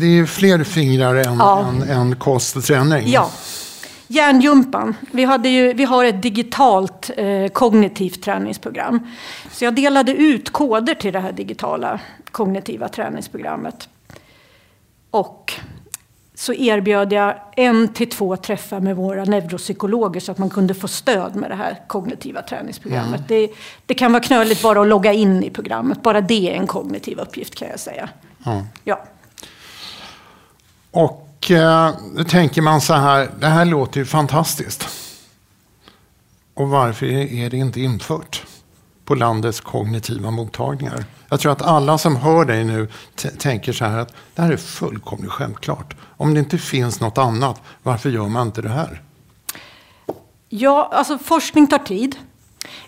Det är fler fingrar än, ja. än, än kost och träning. Ja. Hjärnjumpan. Vi, hade ju, vi har ett digitalt eh, kognitivt träningsprogram. Så jag delade ut koder till det här digitala kognitiva träningsprogrammet. Och så erbjöd jag en till två träffar med våra neuropsykologer så att man kunde få stöd med det här kognitiva träningsprogrammet. Mm. Det, det, kan vara knöligt bara att logga in i programmet. Bara det är en kognitiv uppgift kan jag säga. Mm. Ja. Och eh, då tänker man så här, det här låter ju fantastiskt. Och varför är det inte infört på landets kognitiva mottagningar? Jag tror att alla som hör dig nu tänker så här att det här är fullkomligt självklart. Om det inte finns något annat, varför gör man inte det här? Ja, alltså forskning tar tid.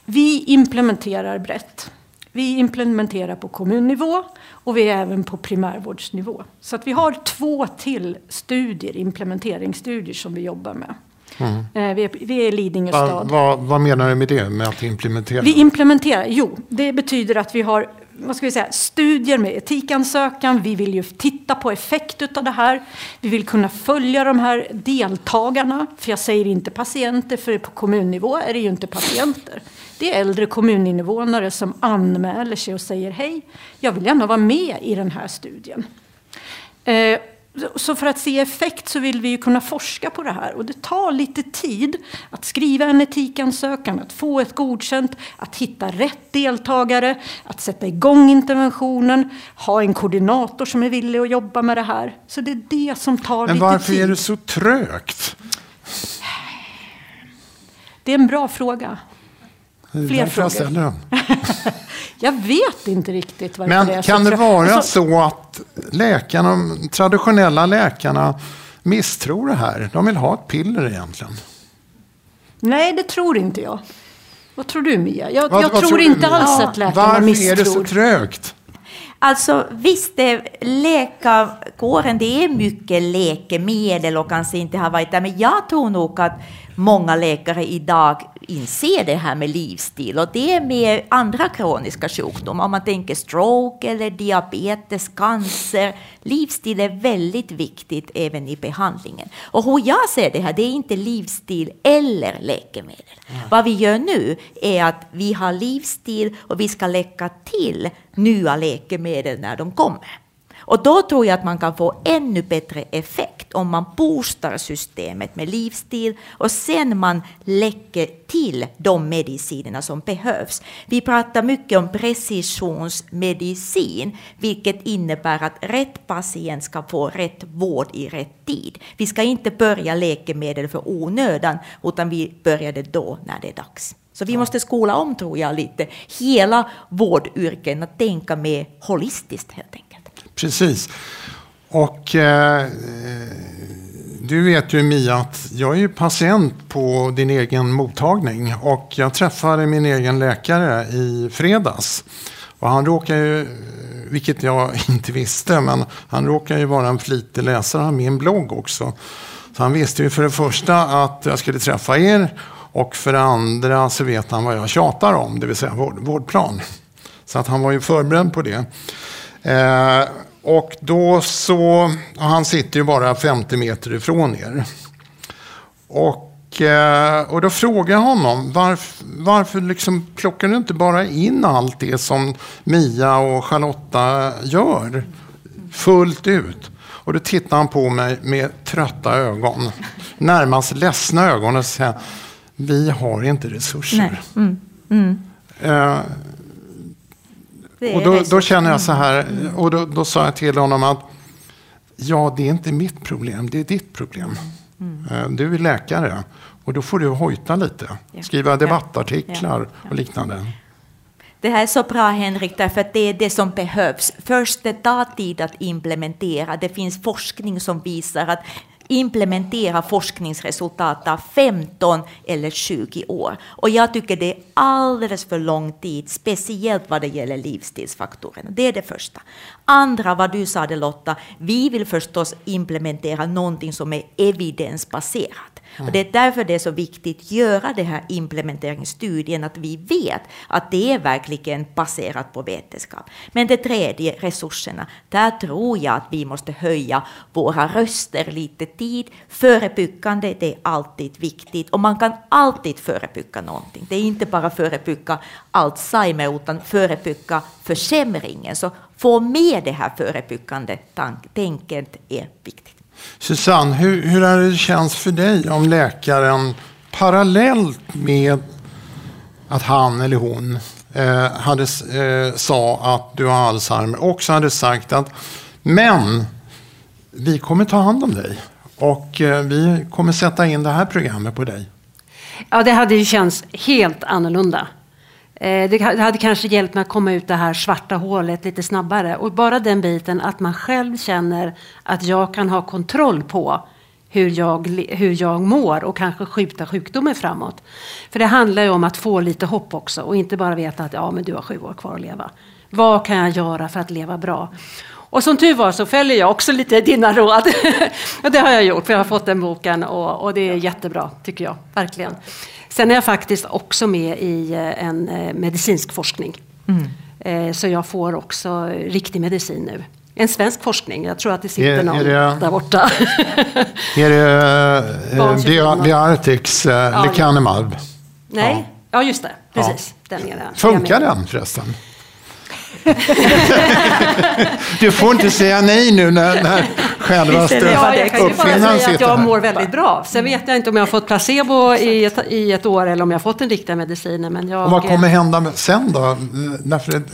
Vi implementerar brett. Vi implementerar på kommunnivå och vi är även på primärvårdsnivå. Så att vi har två till studier, implementeringsstudier som vi jobbar med. Mm. Eh, vi, är, vi är Lidingö stad. Va, va, vad menar du med det, med att implementera? Vi implementerar, jo, det betyder att vi har vad ska vi säga, studier med etikansökan. Vi vill ju titta på effekt av det här. Vi vill kunna följa de här deltagarna. För jag säger inte patienter, för på kommunnivå är det ju inte patienter. Det är äldre kommuninvånare som anmäler sig och säger hej, jag vill gärna vara med i den här studien. Eh, så för att se effekt så vill vi ju kunna forska på det här och det tar lite tid att skriva en etikansökan, att få ett godkänt, att hitta rätt deltagare, att sätta igång interventionen, ha en koordinator som är villig att jobba med det här. Så det är det som tar Men lite tid. Men varför är det så trögt? Det är en bra fråga. Fler frågor. Jag vet inte riktigt varför Men det är kan så det vara alltså, så att läkarna, de traditionella läkarna misstror det här? De vill ha ett piller egentligen. Nej, det tror inte jag. Vad tror du Mia? Jag, vad, jag vad tror, tror inte alls att läkarna Varför misstror. Varför är det så trögt? Alltså visst, läkarkåren det är mycket läkemedel och kanske inte har varit där, men jag tror nog att många läkare idag inser det här med livsstil och det är med andra kroniska sjukdomar. Om man tänker stroke eller diabetes, cancer. Livsstil är väldigt viktigt även i behandlingen. Och hur jag ser det här, det är inte livsstil eller läkemedel. Mm. Vad vi gör nu är att vi har livsstil och vi ska lägga till nya läkemedel när de kommer. Och då tror jag att man kan få ännu bättre effekt om man boostar systemet med livsstil och sen man lägger till de medicinerna som behövs. Vi pratar mycket om precisionsmedicin, vilket innebär att rätt patient ska få rätt vård i rätt tid. Vi ska inte börja läkemedel för onödan, utan vi börjar det då när det är dags. Så vi måste skola om, tror jag, lite hela vårdyrken att tänka mer holistiskt helt enkelt. Precis. Och eh, du vet ju Mia att jag är ju patient på din egen mottagning och jag träffade min egen läkare i fredags. Och han råkar ju, vilket jag inte visste, men han råkar ju vara en flitig läsare av min blogg också. Så han visste ju för det första att jag skulle träffa er och för det andra så vet han vad jag tjatar om, det vill säga vård, vårdplan. Så att han var ju förberedd på det. Eh, och då så, han sitter ju bara 50 meter ifrån er. Och, eh, och då frågar jag honom, varför, varför liksom plockar du inte bara in allt det som Mia och Charlotta gör fullt ut? Och då tittar han på mig med trötta ögon, närmast ledsna ögon och säger, vi har inte resurser. Mm. Mm. Eh, och då, då, känner jag så här, och då, då, sa jag till honom att ja, det är inte mitt problem, det är ditt problem. Mm. Eh, du är läkare och då får du hojta lite, skriva debattartiklar och liknande. Det här är så bra Henrik, därför att det är det som behövs. Först det tar tid att implementera. Det finns forskning som visar att implementera forskningsresultat tar 15 eller 20 år. Och jag tycker det är alldeles för lång tid, speciellt vad det gäller livsstilsfaktorerna. Det är det första. Andra, vad du sa Lotta, vi vill förstås implementera någonting som är evidensbaserat. Mm. Och det är därför det är så viktigt att göra den här implementeringsstudien, att vi vet att det är verkligen baserat på vetenskap. Men det tredje, resurserna, där tror jag att vi måste höja våra röster lite tid. Förebyggande, det är alltid viktigt och man kan alltid förebygga någonting. Det är inte bara förebygga Alzheimer utan förebygga försämringen. Så få med det här förebyggande tänket är viktigt. Susanne, hur, hur är det känns för dig om läkaren parallellt med att han eller hon eh, hade, eh, sa att du har Alzheimer också hade sagt att men vi kommer ta hand om dig och eh, vi kommer sätta in det här programmet på dig. Ja, det hade ju känts helt annorlunda. Eh, det hade kanske hjälpt mig att komma ut det här svarta hålet lite snabbare. Och bara den biten att man själv känner att jag kan ha kontroll på hur jag, hur jag mår och kanske skjuta sjukdomen framåt. För det handlar ju om att få lite hopp också och inte bara veta att ja, men du har sju år kvar att leva. Vad kan jag göra för att leva bra? Och som tur var så följer jag också lite dina råd. och det har jag gjort, för jag har fått den boken och, och, det är jättebra, tycker jag. Verkligen. Sen är jag faktiskt också med i eh, en eh, medicinsk forskning. Mm. Eh, så jag får också riktig medicin nu. En svensk forskning. Jag tror att det sitter är, någon är det, där borta. är det uh, Biartics uh, ja, lecanemab? Nej, ja. ja just det. Precis. Ja. Den är det. Funkar den förresten? du får inte säga nej nu när, när självaste ja, Jag kan ju bara säga att jag mår väldigt bra. Sen vet jag inte om jag har fått placebo i ett, i ett år eller om jag har fått den riktiga medicinen. Men jag, och vad kommer hända sen då?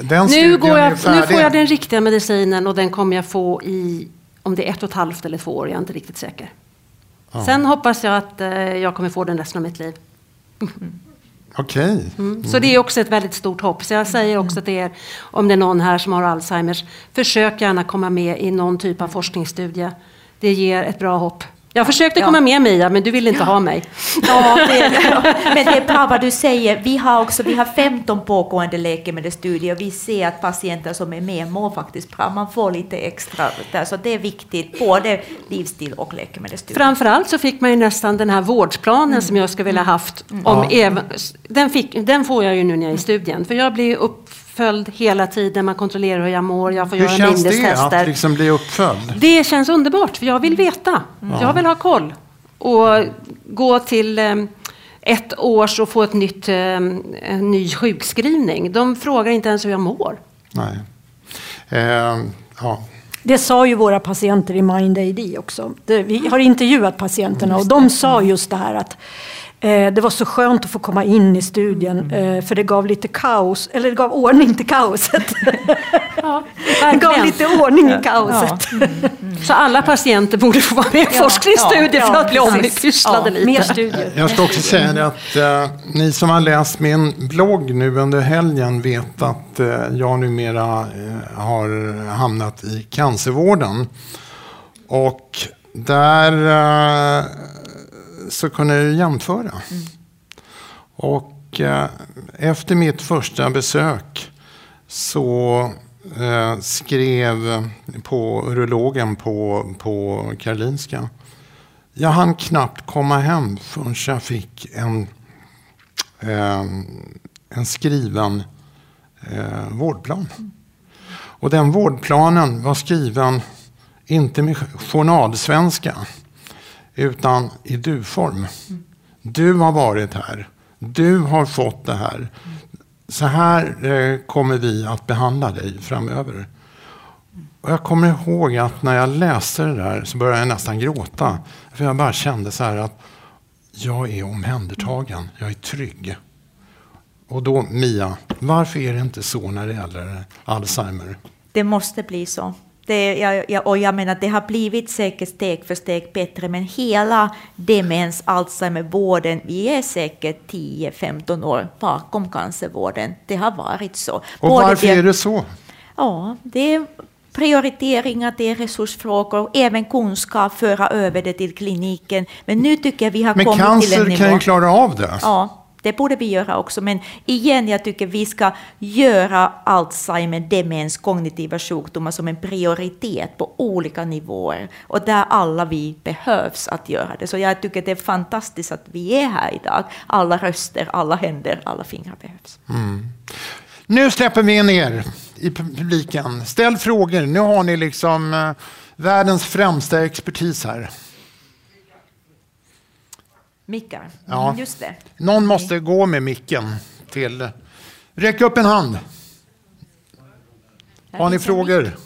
Den nu, går jag, nu får jag den riktiga medicinen och den kommer jag få i, om det är ett och ett halvt eller två år, jag är inte riktigt säker. Ja. Sen hoppas jag att eh, jag kommer få den resten av mitt liv. Mm. Okej. Okay. Mm. Så det är också ett väldigt stort hopp. Så jag säger också till er, om det är någon här som har Alzheimers, försök gärna komma med i någon typ av forskningsstudie. Det ger ett bra hopp. Jag försökte ja. komma med Mia, men du ville inte ha mig. Ja, det, men det är bra vad du säger. Vi har också vi har 15 pågående läkemedelsstudier vi ser att patienter som är med mår faktiskt bra. Man får lite extra där, så det är viktigt, både livsstil och läkemedelsstudier. Framförallt så fick man ju nästan den här vårdplanen mm. som jag skulle vilja haft. Mm. Om ja. även, den, fick, den får jag ju nu när jag är i studien, för jag blir upp uppföljd hela tiden. Man kontrollerar hur jag mår. Jag får hur göra känns det att liksom bli uppföljd? Det känns underbart. För jag vill veta. Mm. Jag vill ha koll. Och gå till eh, ett års och få ett nytt, eh, en ny sjukskrivning. De frågar inte ens hur jag mår. Nej. Eh, ja. Det sa ju våra patienter i Mind AD också. vi har intervjuat patienterna och de sa just det här att det var så skönt att få komma in i studien mm. eh, för det gav lite kaos, eller det gav ordning till kaoset. Ja, det gav lite ordning i kaoset. Ja. Mm, mm. Så alla patienter borde få vara med i ja, forskningsstudier för att bli ompysslade lite. Mer studier. Jag ska också säga att uh, ni som har läst min blogg nu under helgen vet att uh, jag numera uh, har hamnat i cancervården. Och där så kunde jag jämföra. Mm. Och eh, efter mitt första besök så eh, skrev på urologen på, på Karolinska. Jag hann knappt komma hem förrän jag fick en, eh, en skriven eh, vårdplan. Mm. Och den vårdplanen var skriven inte med journalsvenska utan i du-form. Du har varit här. Du har fått det här. Så här eh, kommer vi att behandla dig framöver. Och jag kommer ihåg att när jag läste det där så började jag nästan gråta. För jag bara kände så här att jag är omhändertagen. Jag är trygg. Och då Mia, varför är det inte så när det gäller Alzheimer? Det måste bli så. Det, jag, och jag menar, det har blivit säkert steg för steg bättre, men hela demens, Alzheimervården, vi är säkert 10-15 år bakom cancervården. Det har varit så. Och Både varför det, är det så? Ja, det är prioriteringar, det är resursfrågor, även kunskap, föra över det till kliniken. Men nu tycker jag vi har men kommit till en nivå... Men cancer kan ju klara av det. Ja, det borde vi göra också, men igen, jag tycker vi ska göra Alzheimer, demens, kognitiva sjukdomar som en prioritet på olika nivåer och där alla vi behövs att göra det. Så jag tycker det är fantastiskt att vi är här idag. Alla röster, alla händer, alla fingrar behövs. Mm. Nu släpper vi in er i publiken. Ställ frågor. Nu har ni liksom eh, världens främsta expertis här. Mickar. Ja. Mm, just det. Någon måste gå med micken till... Räck upp en hand. Har ni frågor?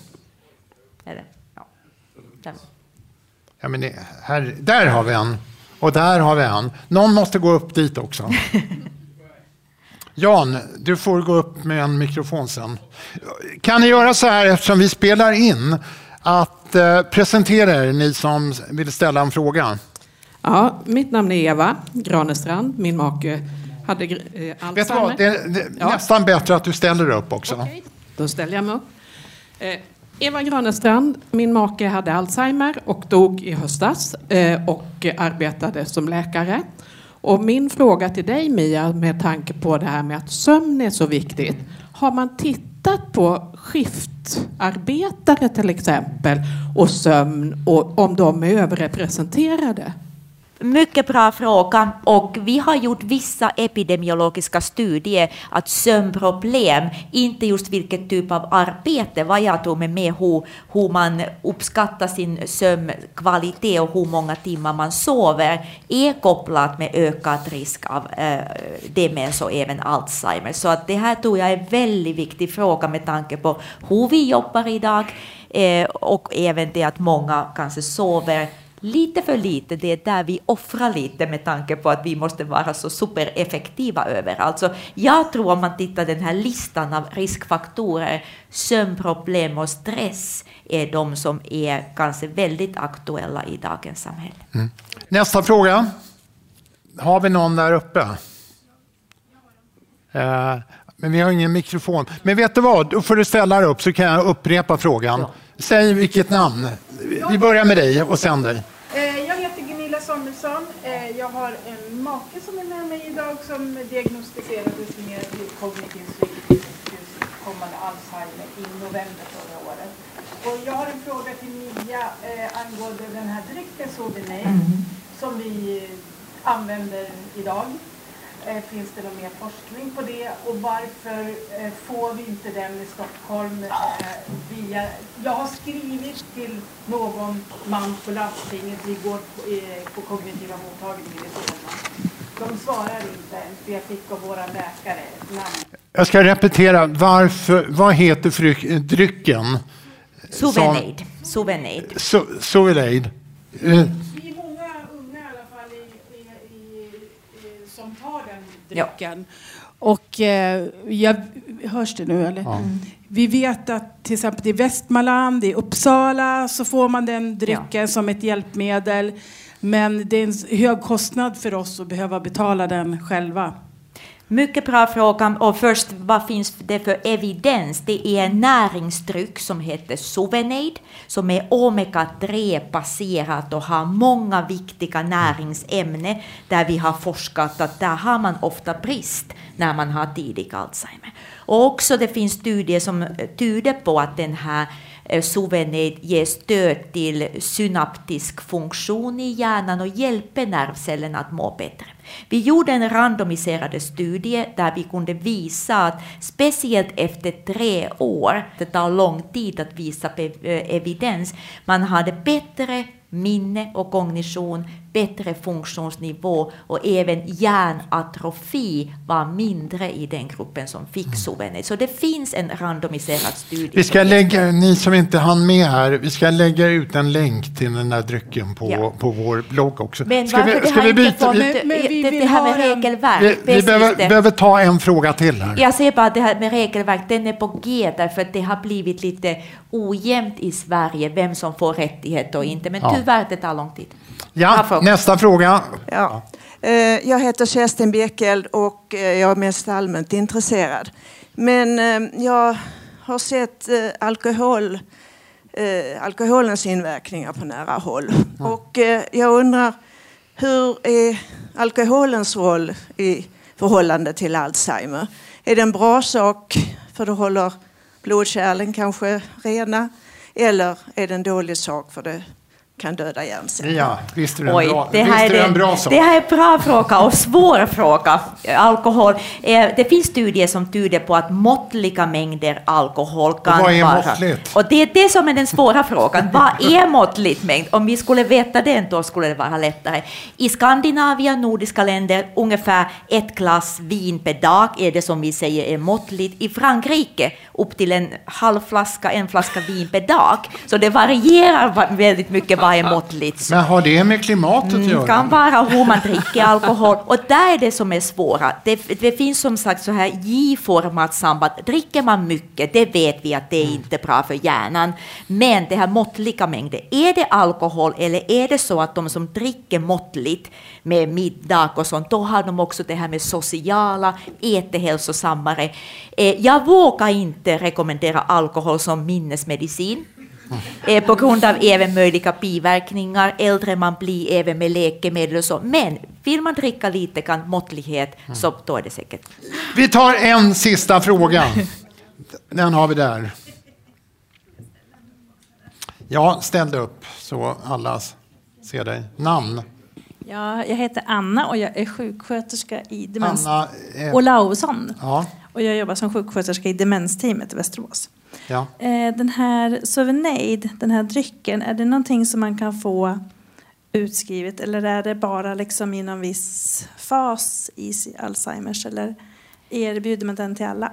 Det? Ja. Ja, men det, här, där har vi en. Och där har vi en. Någon måste gå upp dit också. Jan, du får gå upp med en mikrofon sen. Kan ni göra så här eftersom vi spelar in att eh, presentera er, ni som vill ställa en fråga? Ja, mitt namn är Eva Granestrand. Min make hade eh, Alzheimer. Vet du vad, det är, det är ja. nästan bättre att du ställer dig upp också. Okay. Då ställer jag mig upp. Eh, Eva Granestrand, min make hade Alzheimer och dog i höstas eh, och arbetade som läkare. Och min fråga till dig Mia, med tanke på det här med att sömn är så viktigt. Har man tittat på skiftarbetare till exempel och sömn och om de är överrepresenterade? Mycket bra fråga. Och vi har gjort vissa epidemiologiska studier att sömnproblem, inte just vilket typ av arbete, vad jag tror med, med hur, hur man uppskattar sin sömnkvalitet och hur många timmar man sover, är kopplat med ökad risk av eh, demens och även Alzheimer. Så att det här tror jag är en väldigt viktig fråga med tanke på hur vi jobbar idag eh, och även det att många kanske sover lite för lite, det är där vi offrar lite med tanke på att vi måste vara så supereffektiva över. Alltså, jag tror om man tittar den här listan av riskfaktorer, sömnproblem och stress är de som är kanske väldigt aktuella i dagens samhälle. Mm. Nästa fråga. Har vi någon där uppe? Uh, men vi har ingen mikrofon. Men vet du vad, då får du ställa dig upp så kan jag upprepa frågan. Ja. Säg vilket namn. Vi börjar med dig och sen dig. Samuelsson. Eh, jag har en make som är med mig idag som diagnostiserades med kognitiv kommande Alzheimer i november förra året. Och jag har en fråga till Mia eh, angående den här drycken Sauvignon mm. som vi använder idag. Eh, finns det någon mer forskning på det och varför eh, får vi inte den i Stockholm eh, via... Jag har skrivit till någon man på landstinget, vi går på, kognitiva mottagningen i Solna. De svarar inte ens, jag fick av våra läkare namn. Jag ska repetera, varför, vad heter drycken? Souvenade. Souvenade. Souvenade. Drycken. Ja. Och eh, jag, hörs det nu eller? Ja. Mm. Vi vet att till exempel i Västmanland, i Uppsala så får man den drycken ja. som ett hjälpmedel. Men det är en hög kostnad för oss att behöva betala den själva. Mycket bra fråga. Och först, vad finns det för evidens? Det är en näringsdryck som heter Souvenade, som är omega-3-baserat och har många viktiga näringsämnen där vi har forskat att där har man ofta brist när man har tidig Alzheimer. Och också det finns studier som eh, tyder på att den här Eh, ger stöd till synaptisk funktion i hjärnan och hjälper nervcellerna att må bättre. Vi gjorde en randomiserad studie där vi kunde visa att speciellt efter tre år, det tar lång tid att visa eh, evidens, man hade bättre minne och kognition, bättre funktionsnivå och även hjärnatrofi var mindre i den gruppen som fick mm. Sovenet. Så det finns en randomiserad studie. Vi ska lägga, ni som inte hann med här, vi ska lägga ut en länk till den där drycken på, ja. på vår blogg också. Men ska vi, ska vi byta? Fått, vi, men vi det, det här med regelverk. Vi, vi behöver, behöver, ta en fråga till här. Jag säger bara att det här med regelverk, den är på G därför att det har blivit lite ojämnt i Sverige vem som får rättighet och inte. Men ja. tyvärr, det tar lång tid. Ja, nästa fråga. Ja. Eh, jag heter Kerstin Bjekeld och eh, jag är mest allmänt intresserad. Men eh, jag har sett alkohol, alkoholens inverkningar på nära håll. Och jag undrar, hur är alkoholens roll i förhållande till Alzheimer? Är det en bra sak för det håller blodkärlen kanske rena? Eller är det en dålig sak för det kan döda hjärnceller. Ja, visst är det, Oj, en, bra, det här är, en bra sak. Det här är en bra fråga och svår fråga. Alkohol. Eh, det finns studier som tyder på att måttliga mängder alkohol kan och vad är vara... Måttligt? Och det är det som är den svåra frågan. vad är måttligt mängd? Om vi skulle veta det, då skulle det vara lättare. I Skandinavien, nordiska länder, ungefär ett glas vin per dag är det som vi säger är måttligt. I Frankrike upp till en halv flaska, en flaska vin per dag. Så det varierar väldigt mycket vad är måttligt. Men har det med klimatet att Mm, göra? kan vara hur man dricker alkohol. Och där är det som är svåra. Det, det finns som sagt så här J-format samband. Dricker man mycket, det vet vi att det är inte bra för hjärnan. Men det här måttliga mängder, är det alkohol eller är det så att de som dricker måttligt med middag och sånt, då har de också det här med sociala, äter hälsosammare. Eh, jag vågar inte rekommendera alkohol som minnesmedicin. Eh, på grund av även möjliga biverkningar, äldre man blir även med läkemedel och så. Men vill man dricka lite kan måttlighet, så då är det säkert. Vi tar en sista fråga. Den har vi där. Ja, ställ dig upp så alla ser dig. Namn? Ja, jag heter Anna och jag är sjuksköterska i demens... Anna, eh, Olausson. Ja, Och jag jobbar som sjuksköterska i demensteamet i Västerås ja. Eh, den här Souvenade, den här drycken, är det någonting som man kan få utskrivet eller är det bara liksom i någon viss fas i Alzheimers eller erbjuder man den till alla?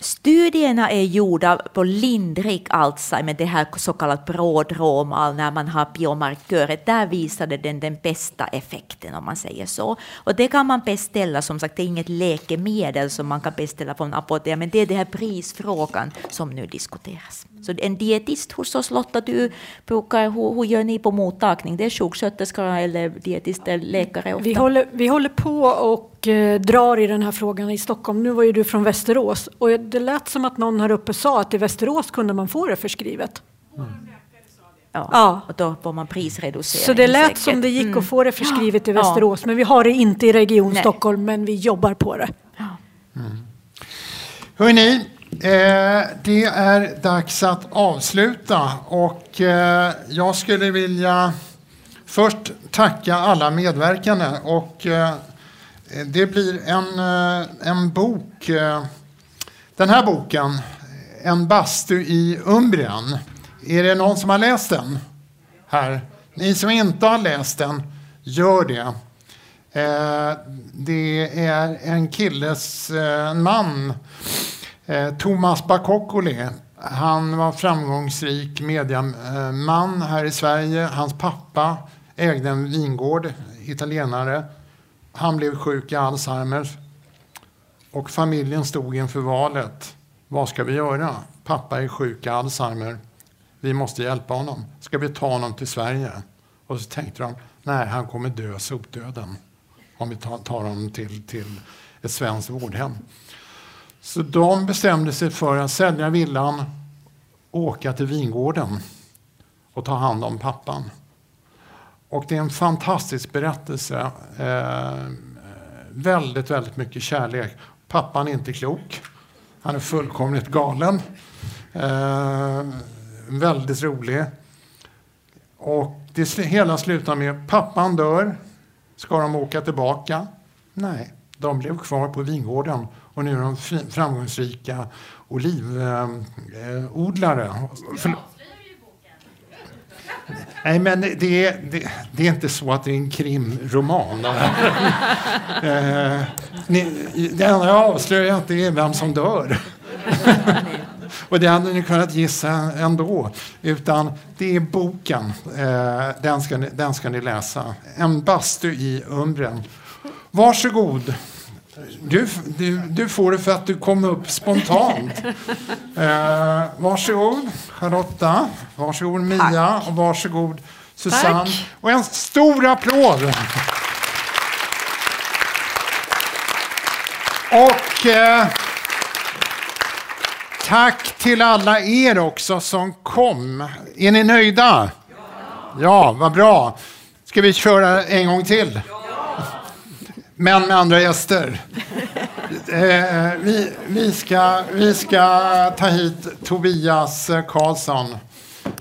Studierna är gjorda på lindrig Alzheimer, det här så kallat prodromal, när man har biomarkörer. Där visade den den bästa effekten, om man säger så. Och det kan man beställa, som sagt, det är inget läkemedel som man kan beställa från apoteket, men det är den här prisfrågan som nu diskuteras. Så en dietist hos oss, Lotta, du brukar, hur, hur gör ni på mottagning? Det är sjuksköterskor eller dietister, läkare ofta? Vi håller, vi håller på och eh, drar i den här frågan i Stockholm. Nu var ju du från Västerås och det lät som att någon här uppe sa att i Västerås kunde man få det förskrivet. Ja, Ja. och då får man prisreducering. Så det lät säkert. som det gick att få det förskrivet i Ja. Västerås. Men vi har det inte i Region Nej. Stockholm, men vi jobbar på det. Hörrni, eh, det är dags att avsluta och eh, jag skulle vilja först tacka alla medverkande och eh, Eh, det blir en, eh, en bok, eh, den här boken, En bastu i Umbrien. Är det någon som har läst den här? Ni som inte har läst den, gör det. Det är en killes, en man, Thomas Bakokkoli. Han var framgångsrik mediaman här i Sverige. Hans pappa ägde en vingård, italienare. Han blev sjuk i Alzheimers. Och familjen stod inför valet. Vad ska vi göra? Pappa är sjuk i Alzheimer. Vi måste hjälpa honom. Ska vi ta honom till Sverige? Och så tänkte de, nej, han kommer dö sotdöden om vi tar, tar honom till, till ett svenskt vårdhem. Så de bestämde sig för att sälja villan, åka till vingården och ta hand om pappan. Och det är en fantastisk berättelse. Eh, väldigt, väldigt mycket kärlek. Pappan är inte klok. Han är fullkomligt galen. Eh, väldigt rolig. Och det sl- hela slutar med pappan dör. Ska de åka tillbaka? Nej, de blev kvar på vingården och nu är de framgångsrika olivodlare. Eh, För... Nej, men det är, det, det är inte så att det är en krimroman. eh, ni, det enda jag avslöjar att det är vem som dör. Och det hade ni kunnat gissa ändå. Utan det är boken. Eh, den, ska ni, den ska ni läsa. En bastu i Umbrien. Varsågod. Du, du, du får det för att du kom upp spontant. Eh, varsågod Charlotta. Varsågod Mia. Och varsågod Susanne. Tack. Och en stor applåd. Och eh, tack till alla er också som kom. Är ni nöjda? Ja, vad bra. Ska vi köra en gång till? Men med andra gäster. Eh, vi, vi, ska, vi ska ta hit Tobias Karlsson.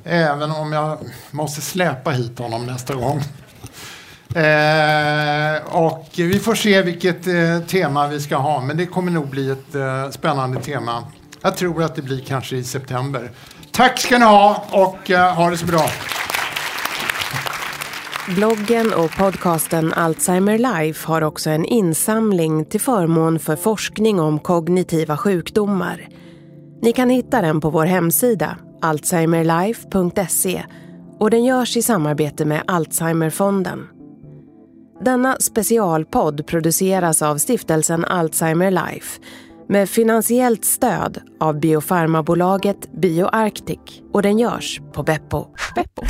Även om jag måste släpa hit honom nästa gång. Eh, och vi får se vilket eh, tema vi ska ha, men det kommer nog bli ett eh, spännande tema. Jag tror att det blir kanske i september. Tack ska ni ha och eh, ha det så bra. Bloggen och podcasten Alzheimer Life har också en insamling till förmån för forskning om kognitiva sjukdomar. Ni kan hitta den på vår hemsida alzheimerlife.se och den görs i samarbete med Alzheimerfonden. Denna specialpodd produceras av stiftelsen Alzheimer Life med finansiellt stöd av biofarmabolaget BioArctic och den görs på Beppo. Beppo.